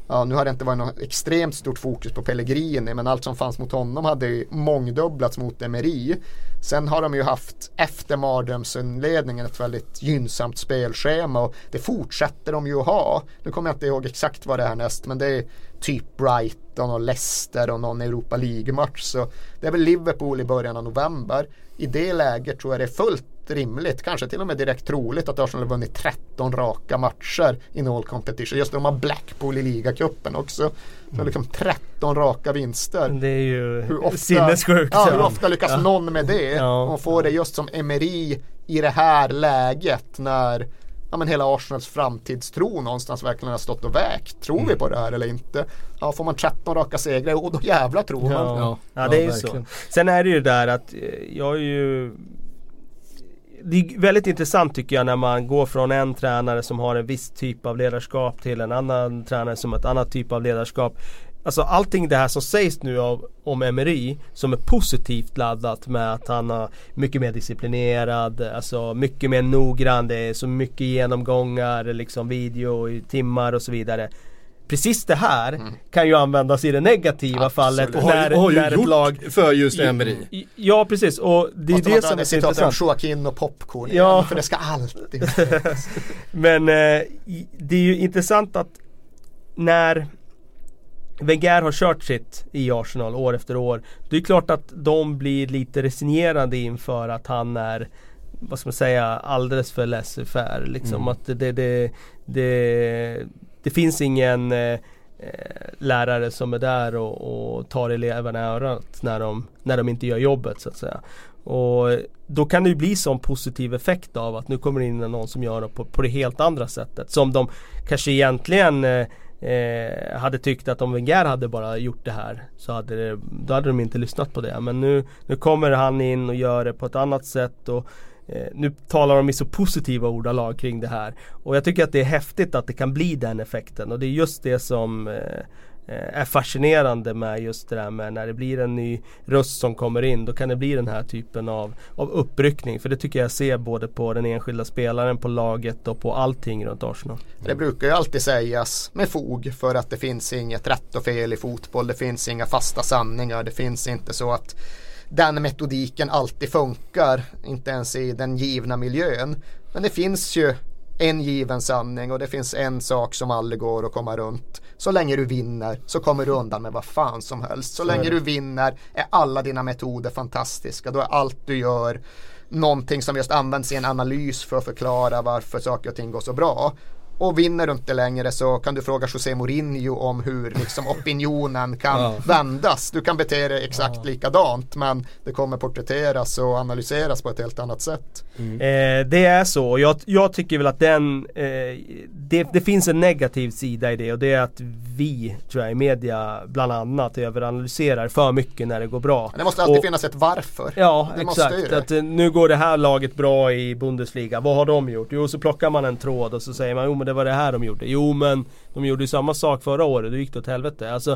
Ja, nu har det inte varit något extremt stort fokus på Pellegrini men allt som fanns mot honom hade ju mångdubblats mot Emery. Sen har de ju haft efter mardrömsinledningen ett väldigt gynnsamt spelschema och det fortsätter de ju att ha. Nu kommer jag inte ihåg exakt vad det är härnäst men det är typ Brighton och Leicester och någon Europa League-match. Så det är väl Liverpool i början av november. I det läget tror jag det är fullt rimligt, kanske till och med direkt troligt att Arsenal har vunnit 13 raka matcher i All Competition. Just de har Blackpool i ligacupen också. Så liksom 13 raka vinster. Det är ju hur ofta, sinnessjukt. Ja, hur ofta lyckas ja. någon med det? Ja. Och få det just som Emery i det här läget när ja, men hela Arsenals framtidstro någonstans verkligen har stått och vägt. Tror mm. vi på det här eller inte? Ja, får man 13 raka segrar, och då jävla tror man. Ja, ja det är ju så. Sen är det ju där att eh, jag är ju det är väldigt intressant tycker jag när man går från en tränare som har en viss typ av ledarskap till en annan tränare som har ett annat typ av ledarskap. Alltså allting det här som sägs nu av, om Emery som är positivt laddat med att han är mycket mer disciplinerad, alltså mycket mer noggrann, det är så mycket genomgångar, liksom video i timmar och så vidare precis det här mm. kan ju användas i det negativa Absolut. fallet. Och när, har, har ju när gjort ett lag för just Emery. Ja precis och det är det som är så intressant. Joaquin och popcorn ja. för det ska alltid [LAUGHS] Men eh, det är ju intressant att när Wenger har kört sitt i Arsenal år efter år. Det är klart att de blir lite resignerade inför att han är vad ska man säga, alldeles för laissez-faire. Liksom mm. att det, det, det, det, finns ingen eh, eh, lärare som är där och, och tar eleverna i örat när de, när de inte gör jobbet så att säga. Och då kan det ju bli sån positiv effekt av att nu kommer det in någon som gör det på, på det helt andra sättet. Som de kanske egentligen eh, eh, hade tyckt att om Wenger hade bara gjort det här så hade, det, då hade de inte lyssnat på det. Men nu, nu kommer han in och gör det på ett annat sätt. Och, Eh, nu talar de i så positiva ordalag kring det här. Och jag tycker att det är häftigt att det kan bli den effekten. Och det är just det som Eh, eh är fascinerande med just det där med när det blir en ny röst som kommer in. Då kan det bli den här typen av, av uppryckning. För det tycker jag ser både på den enskilda spelaren, på laget och på allting runt Arsenal. Det brukar ju alltid sägas med fog för att det finns inget rätt och fel i fotboll. Det finns inga fasta sanningar. Det finns inte så att den metodiken alltid funkar. Inte ens i den givna miljön. Men det finns ju en given sanning och det finns en sak som aldrig går att komma runt. Så länge du vinner så kommer du undan med vad fan som helst. Så, länge du vinner är alla dina metoder fantastiska. Då är allt du gör någonting som just används i en analys för att förklara varför saker och ting går så bra. Och vinner du inte längre så kan du fråga José Mourinho om hur liksom [LAUGHS] opinionen kan ja. vändas. Du kan bete dig exakt ja. likadant men det kommer porträtteras och analyseras på ett helt annat sätt. Mm. Eh, det är så. Jag, jag tycker väl att den eh, det, det, finns en negativ sida i det och det är att vi, tror jag, i media bland annat överanalyserar för mycket när det går bra. Det måste alltid och, finnas ett varför. Ja, det exakt. Att, eh, nu går det här laget bra i Bundesliga. Vad har de gjort? Jo, så plockar man en tråd och så säger man, jo men det var det här de gjorde. Jo men de gjorde ju samma sak förra året, då gick det åt helvete. Alltså,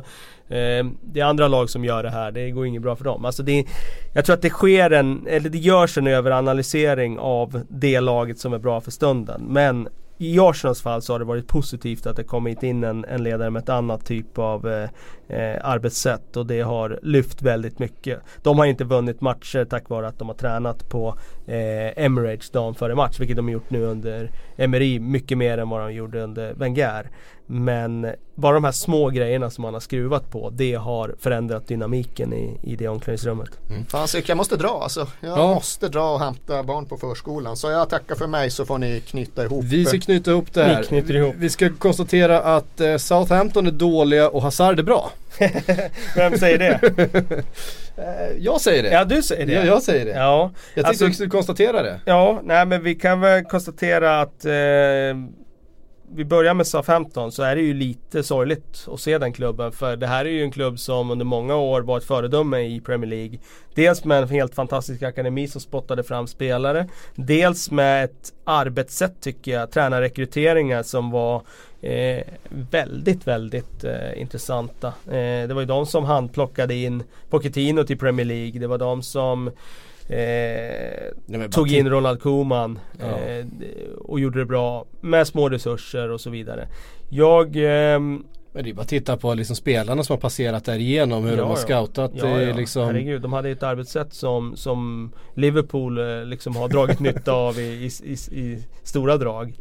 eh, det är andra lag som gör det här, det går inget bra för dem. Alltså det, jag tror att det sker en, eller det görs en överanalysering av det laget som är bra för stunden. Men i Arsenals fall så har det varit positivt att det kommit in en, en ledare med ett annat typ av eh, eh arbetssätt och det har lyft väldigt mycket. De har inte vunnit matcher tack vare att de har tränat på eh, Emirates dagen före match, vilket de har gjort nu under Emery mycket mer än vad de gjorde under Wenger. Men bara de här små grejerna som man har skruvat på det har förändrat dynamiken i, i det omklädningsrummet. Mm. Fan jag måste dra alltså. Jag ja. måste dra och hämta barn på förskolan. Så jag tackar för mig så får ni knyta ihop. Vi ska knyta ihop det här. Vi, ihop. vi ska konstatera att eh, Southampton är dåliga och Hazard är bra. [LAUGHS] Vem säger det? Eh, jag säger det. Ja du säger det. Ja, jag säger det. Ja. Jag tänkte alltså, skulle konstatera det. Ja, nej men vi kan väl konstatera att eh, vi börjar med SA-15 så är det ju lite sorgligt att se den klubben. För det här är ju en klubb som under många år var ett föredöme i Premier League. Dels med en helt fantastisk akademi som spottade fram spelare. Dels med ett arbetssätt tycker jag, tränarrekryteringar som var eh, väldigt, väldigt eh, intressanta. Eh, det var ju de som handplockade in Pochettino till Premier League. Det var de som Eh, tog in Ronald Koeman ja. eh, och gjorde det bra med små resurser och så vidare. Jag eh, men det är bara att titta på liksom spelarna som har passerat där igenom hur ja, de har scoutat. Ja, ja. Liksom... Herregud, de hade ett arbetssätt som, som Liverpool eh, liksom har dragit nytta av i, i, i, i, stora drag.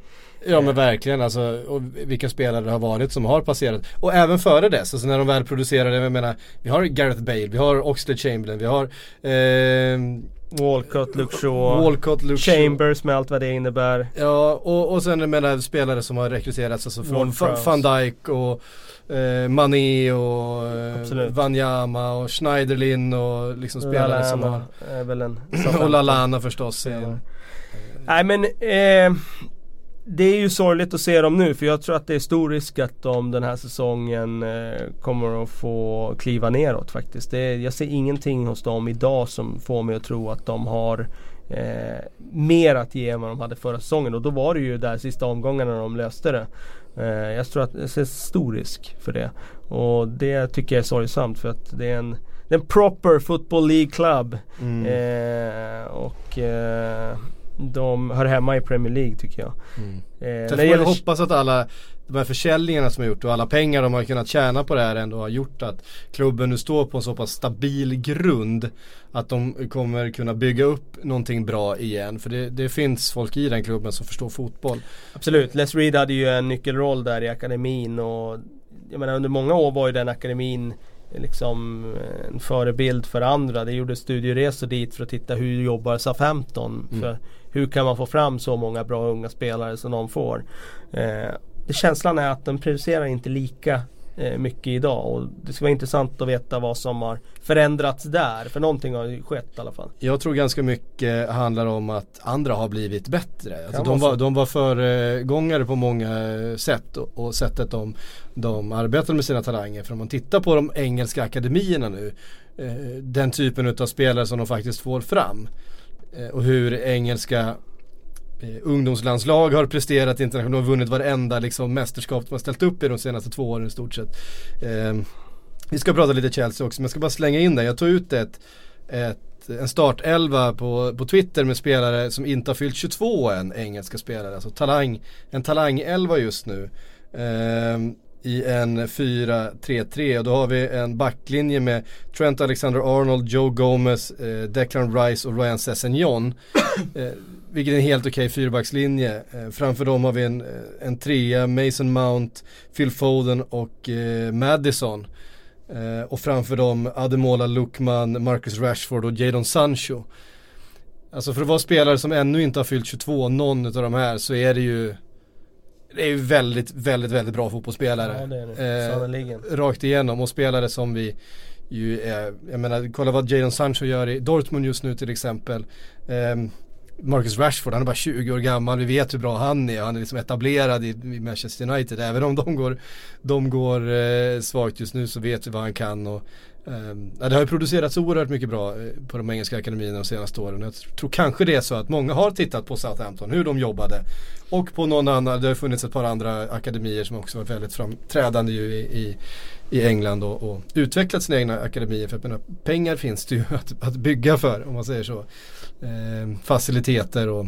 Ja men verkligen alltså, och vilka spelare det har varit som har passerat. Och även före dess, alltså när de väl producerade, jag menar, vi har Gareth Bale, vi har Oxlade Chamberlain, vi har eh, Walcott, Luke Shaw, Walcott, Luke Chambers med allt vad det innebär. Ja och, och sen menar spelare som har rekryterats alltså från van Dijk och eh, Mané och eh, Wanyama och Schneiderlin och liksom spelare som har... Är väl en [LAUGHS] och Lalana förstås. Ja. Nej men eh, det är ju sorgligt att se dem nu för jag tror att det är stor risk att de den här säsongen eh, kommer att få kliva neråt faktiskt. Det, jag ser ingenting hos dem idag som får mig att tro att de har eh, mer att ge än vad de hade förra säsongen och då var det ju där sista omgångarna de löste det. Eh, jag tror att det är stor risk för det. Och det tycker jag är sorgsamt för att det är en, det är en proper football League club. Mm. Eh, och eh, de hör hemma i Premier League tycker jag. Mm. Eh, Sen får gäller... hoppas att alla de här försäljningarna som har gjort och alla pengar de har kunnat tjäna på det här ändå har gjort att klubben nu står på en så pass stabil grund att de kommer kunna bygga upp någonting bra igen. För det, det finns folk i den klubben som förstår fotboll. Absolut, Les Reed hade ju en nyckelroll där i akademin och jag menar under många år var ju den akademin liksom en förebild för andra. Det gjorde studieresor dit för att titta hur jobbar Southampton. Mm. För hur kan man få fram så många bra unga spelare som de får. Eh, känslan är att den producerar inte lika eh, mycket idag och det ska vara intressant att veta vad som har förändrats där. För någonting har ju skett i alla fall. Jag tror ganska mycket handlar om att andra har blivit bättre. Alltså de, var, de var föregångare på många sätt och, och sättet de, de arbetade med sina talanger. För om man tittar på de engelska akademierna nu eh, den typen av spelare som de faktiskt får fram Eh, och hur engelska eh, ungdomslandslag har presterat internationellt. De har vunnit varenda liksom, mästerskap de har ställt upp i de senaste två åren i stort sett. Eh, vi ska prata lite Chelsea också men jag ska bara slänga in det. Jag tog ut ett, ett en startelva på, på Twitter med spelare som inte har fyllt 22 än, engelska spelare. Alltså talang, en talangelva just nu. Eh, i en 4-3-3 och då har vi en backlinje med Trent Alexander-Arnold, Joe Gomez, eh, Declan Rice och Ryan Sessegnon. [COUGHS] Eh, vilket är en helt okej okay fyrbackslinje. Eh, framför dem har vi en, eh, en trea, Mason Mount, Phil Foden och eh, Madison. Eh, och framför dem Ademola Lukman, Marcus Rashford och Jadon Sancho. Alltså för att vara spelare som ännu inte har fyllt 22, någon av de här, så är det ju det är ju väldigt, väldigt, väldigt bra fotbollsspelare. Ja, det är det. Eh, rakt igenom och spelare som vi ju är, jag menar kolla vad Jadon Sancho gör i Dortmund just nu till exempel. Eh, Marcus Rashford, han är bara 20 år gammal, vi vet hur bra han är, han är liksom etablerad i, i Manchester United. Även om de går, de går eh, svagt just nu så vet vi vad han kan. Och, Ehm, det har ju producerats oerhört mycket bra eh, på de engelska akademierna de senaste åren. Jag tror kanske det är så att många har tittat på Southampton, hur de jobbade. Och på någon annan, det har funnits ett par andra akademier som också varit väldigt framträdande ju i, i i England och, och utvecklat sina egna akademier. För att menar, pengar finns det ju [LAUGHS] att, att bygga för om man säger så eh, faciliteter och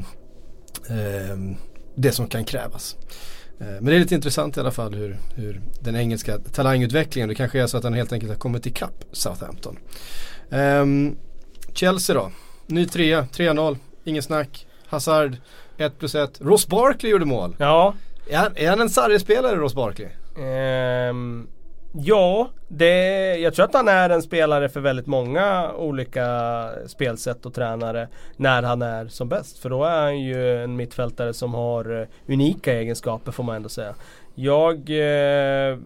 eh, det som kan krävas. Eh, men det är lite intressant i alla fall hur, hur den engelska talangutvecklingen, det kanske är så att den helt enkelt har kommit ikapp Southampton. Ehm, Chelsea då, ny trea, 3-0, ingen snack. Hazard 1 plus 1. Ross Barkley gjorde mål. Ja. Är han, är han en sarrispelare Ross Barkley? Um, Ja, det, jag tror att han är en spelare för väldigt många olika spelsätt och tränare när han är som bäst. För då är han ju en mittfältare som har eh, unika egenskaper får man ändå säga. Jag eh,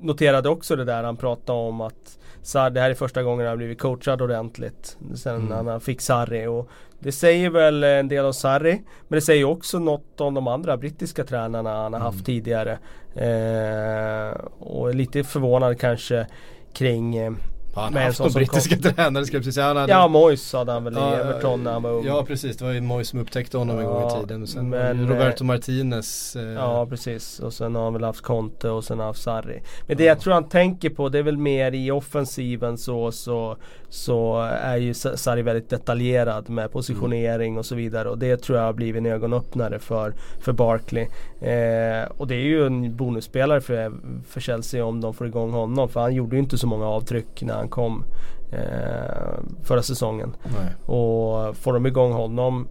noterade också det där han pratade om att Sarri, det här är första gången han blivit coachad ordentligt sen mm. han fick Sarri. Och det säger väl en del om Sarri. Men det säger också något om de andra brittiska tränarna han har haft mm. tidigare. Eh, och lite förvånad kanske kring eh, han har haft brittiska kom... tränare ska jag precis säga. Han hade... Ja, Moyes hade han väl ja, i Everton när han var ung. Ja, precis. Det var ju Moyes som upptäckte honom ja, en gång i tiden. sen men, Roberto eh, Martinez. Eh... Ja, precis. Och sen har han väl haft Conte och sen har han haft Sarri. Men det ja. jag tror han tänker på det är väl mer i offensiven så, så, så är ju Sarri väldigt detaljerad med positionering mm. och så vidare. Och det tror jag har blivit en ögonöppnare för, för Barkley. Eh, och det är ju en bonusspelare för, för Chelsea om de får igång honom. För han gjorde ju inte så många avtryck när han kom eh, förra säsongen. Nej. Och får de igång honom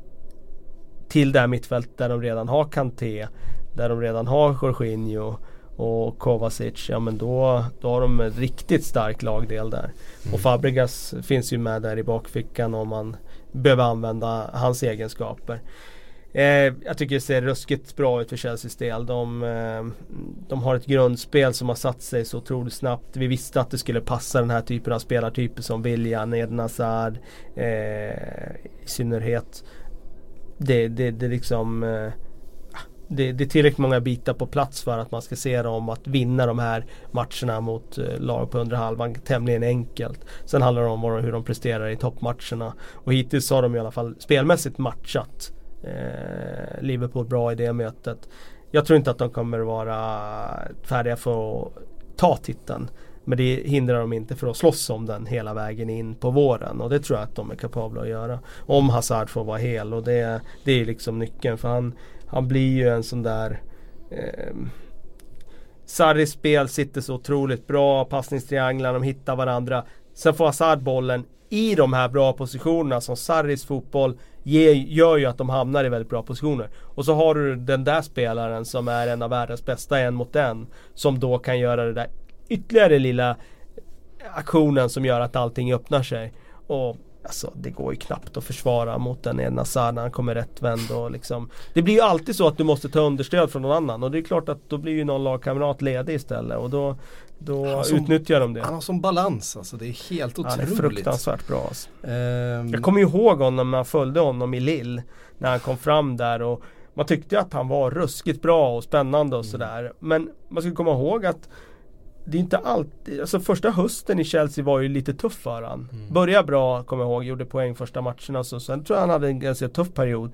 till det här mittfältet där de redan har Kanté, där de redan har Jorginho och Kovacic, ja men då, då har de en riktigt stark lagdel där. Mm. Och Fabregas finns ju med där i bakfickan om man behöver använda hans egenskaper. Eh, jag tycker det ser ruskigt bra ut för Chelseas del. De, eh, de har ett grundspel som har satt sig så otroligt snabbt. Vi visste att det skulle passa den här typen av spelartyper som William, Eden Hazard eh, i synnerhet. Det, det, det liksom eh, det, det, är tillräckligt många bitar på plats för att man ska se dem att vinna de här matcherna mot eh, lag på under halvan tämligen enkelt. Sen handlar det om hur de presterar i toppmatcherna. Och hittills har de i alla fall spelmässigt matchat eh, Liverpool bra i det mötet. Jag tror inte att de kommer vara färdiga för att ta titeln. Men det hindrar dem inte för att slåss om den hela vägen in på våren och det tror jag att de är kapabla att göra. Om Hazard får vara hel och det, det är liksom nyckeln för han, han blir ju en sån där eh, Sarris spel sitter så otroligt bra, passningstrianglarna, de hittar varandra. Sen får Hazard bollen i de här bra positionerna som Sarris fotboll ger, gör ju att de hamnar i väldigt bra positioner. Och så har du den där spelaren som är en av världens bästa en mot en. Som då kan göra det där ytterligare lilla aktionen som gör att allting öppnar sig. Och Alltså det går ju knappt att försvara mot en Eden Hazard när han kommer rättvänd och liksom Det blir ju alltid så att du måste ta understöd från någon annan och det är klart att då blir ju någon lagkamrat ledig istället och då Då som, utnyttjar de det. Han har som balans alltså, det är helt otroligt. Han är fruktansvärt bra alltså. um... Jag kommer ju ihåg honom när jag följde honom i Lill När han kom fram där och Man tyckte att han var ruskigt bra och spännande och mm. sådär Men man ska komma ihåg att det är inte alltid, alltså första hösten i Chelsea var ju lite tuff för han. Mm. Började bra, kommer jag ihåg, gjorde poäng första matcherna. Så sen tror jag han hade en ganska tuff period.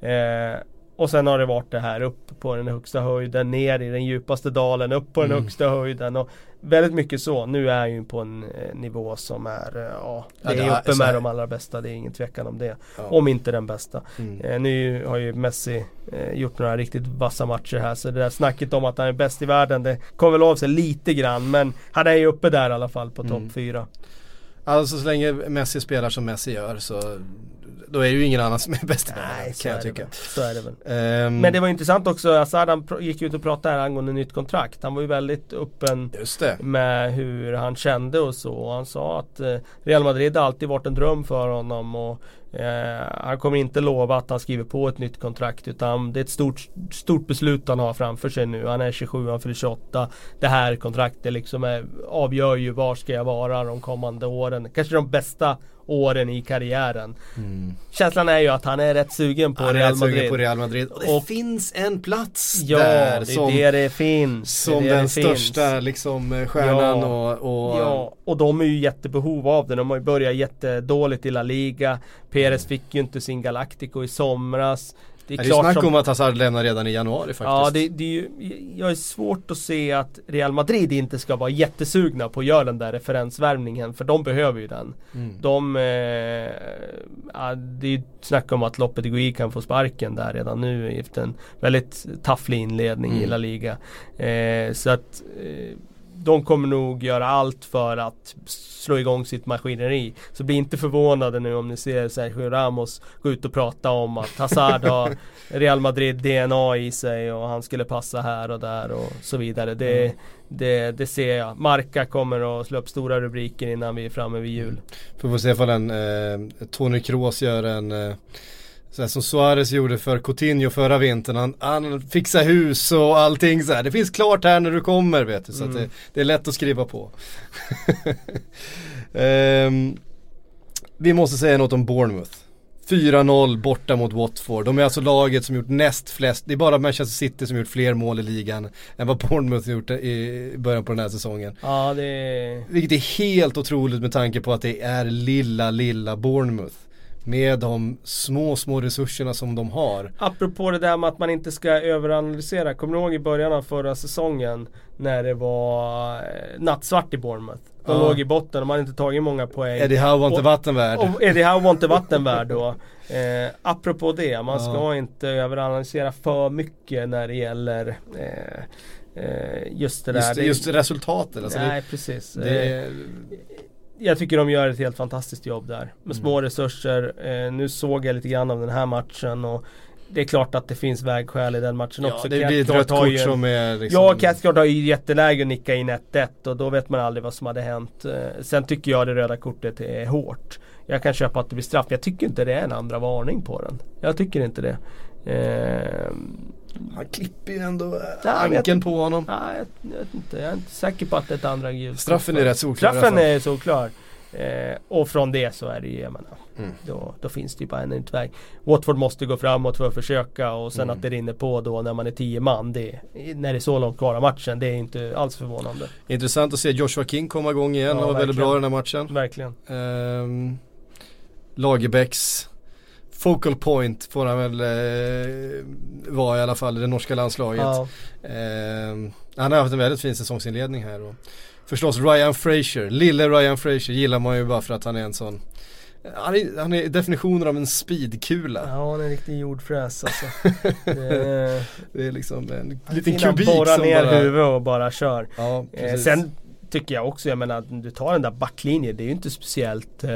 Eh, och sen har det varit det här upp på den högsta höjden, ner i den djupaste dalen, upp på den mm. högsta höjden. Och väldigt mycket så. Nu är han ju på en eh, nivå som är, eh, ja, det är uppe med de allra bästa. Det är ingen tvekan om det. Ja. Om inte den bästa. Mm. Eh, nu har ju Messi gjort några riktigt vassa matcher här. Så det där snacket om att han är bäst i världen, det kommer väl av sig lite grann. Men han är ju uppe där i alla fall på topp mm. fyra. Alltså så länge Messi spelar som Messi gör så då är det ju ingen annan som är bäst i världen kan jag tycka. Så är det väl. Um, Men det var intressant också, Assad han gick ut och pratade här angående nytt kontrakt. Han var ju väldigt öppen med hur han kände och så. Han sa att eh, Real Madrid alltid varit en dröm för honom. Och Eh, han kommer inte lova att han skriver på ett nytt kontrakt utan det är ett stort, stort beslut han har framför sig nu. Han är 27, han fyller 28. Det här kontraktet liksom är, avgör ju var ska jag vara de kommande åren. Kanske de bästa åren i karriären. Mm. Känslan är ju att han är rätt sugen på, han Real, Madrid. på Real Madrid. Och det och, finns en plats ja, där. det som, det det finns. Som det den största liksom, eh, stjärnan ja, och, och, Ja, och de är ju jättebehov av det. De har ju börjat jättedåligt i La Liga. Perez fick ju inte sin Galactico i somras. Det är, det är klart snack som... om att Hazard lämnar redan i januari faktiskt. Ja, det, det är ju, jag är svårt att se att Real Madrid inte ska vara jättesugna på att göra den där referensvärvningen. För de behöver ju den. Mm. De, eh, ja, det är ju snack om att Lopetegui kan få sparken där redan nu efter en väldigt tafflig inledning mm. i La Liga. Eh, så att eh, de kommer nog göra allt för att slå igång sitt maskineri. Så bli inte förvånade nu om ni ser Sergio Ramos gå ut och prata om att Hazard har [LAUGHS] Real Madrid DNA i sig och han skulle passa här och där och så vidare. Det, mm. det, det ser jag. Marca kommer att slå upp stora rubriker innan vi är framme vid jul. Får vi se ifall en eh, Tony Kroos gör en eh så som Suarez gjorde för Coutinho förra vintern. Han, han fixar hus och allting så här. Det finns klart här när du kommer vet du. Så mm. det, det, är lätt att skriva på. um, [LAUGHS] vi måste säga något om Bournemouth. 4-0 borta mot Watford. De är alltså laget som gjort näst flest, det är bara Manchester City som gjort fler mål i ligan än vad Bournemouth gjort i början på den här säsongen. Ja, det... Vilket är helt otroligt med tanke på att det är lilla, lilla Bournemouth med de små, små resurserna som de har. Apropå det där med att man inte ska överanalysera. Kommer du ihåg i början av förra säsongen när det var eh, nattsvart i Bournemouth? De ja. låg i botten, de hade inte tagit många poäng. Eddie Howe var inte vattenvärd. Och Eddie Howe var inte vattenvärd då. Eh, apropå det, man ska ja. inte överanalysera för mycket när det gäller eh, eh just det där. Just, just resultatet. Alltså nej, det, precis. Det, eh, jag tycker de gör ett helt fantastiskt jobb där. Med mm. små resurser. Eh, nu såg jag lite grann av den här matchen och det är klart att det finns vägskäl i den matchen ja, också. Det blir ett rött kort som är liksom... Ja, Cathcart har ju jätteläge att nicka in 1-1 och då vet man aldrig vad som hade hänt. Eh, sen tycker jag det röda kortet är hårt. Jag kan köpa att det blir straff. Jag tycker inte det är en andra varning på den. Jag tycker inte det. Eh, han klipper ju ändå ankeln på honom. Nej, jag, jag, vet inte. Jag är inte säker på att det är ett andra gult. Straffen är rätt solklar. Straffen är solklar. Eh, och från det så är det ju, jag menar, mm. då, då, finns det ju bara en utväg. Watford måste gå framåt för att försöka och sen mm. att det rinner på då när man är tio man. Det, när det är så långt kvar av matchen, det är inte alls förvånande. Intressant att se Joshua King komma igång igen ja, och väldigt bra i den här matchen. Verkligen. Um, Lagerbäcks focal point får han väl eh, vara i alla fall i det norska landslaget. Ja. Eh, han har haft en väldigt fin säsongsinledning här och, förstås Ryan Fraser, lille Ryan Fraser gillar man ju bara för att han är en sån han är, han är definitionen av en speedkula. Ja, han är en riktig jordfräs alltså. [LAUGHS] det, det är liksom en liten kubik ner bara... huvudet och bara kör. Ja, eh, sen tycker jag också, jag menar du tar den där backlinjen, det är ju inte speciellt eh,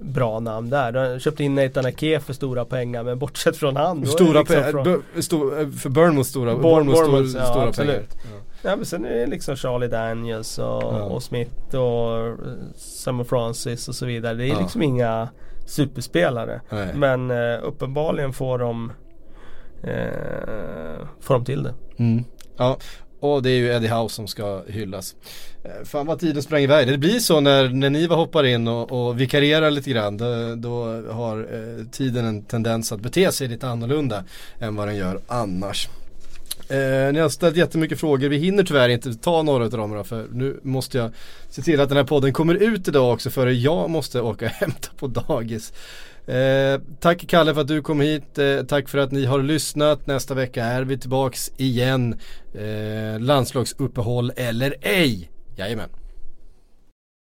bra namn där. Du köpte in Nathan Ake för stora pengar men bortsett från han. Stora liksom pengar, från... för Burnmouth stora, Bournemouth stora, ja, stora absolut. pengar. Ja. ja men sen är det liksom Charlie Daniels och, ja. och Smith och Summer Francis och så vidare. Det är ja. liksom inga superspelare. Nej. Men eh, uppenbarligen får de eh, får de till det. Mm. Ja, och det är ju Eddie House som ska hyllas. Eh, fan vad tiden sprang iväg. Det blir så när, när Niva hoppar in och, och vikarierar lite grann. Då, då har eh, tiden en tendens att bete sig lite annorlunda än vad den gör annars. Eh, ni har ställt jättemycket frågor. Vi hinner tyvärr inte ta några av dem då, för nu måste jag se till att den här podden kommer ut idag också före jag måste åka och [LAUGHS] hämta på dagis. Eh, tack Kalle för att du kom hit. Eh, tack för att ni har lyssnat. Nästa vecka är vi tillbaks igen. Eh, landslagsuppehåll eller ej. Jajamän.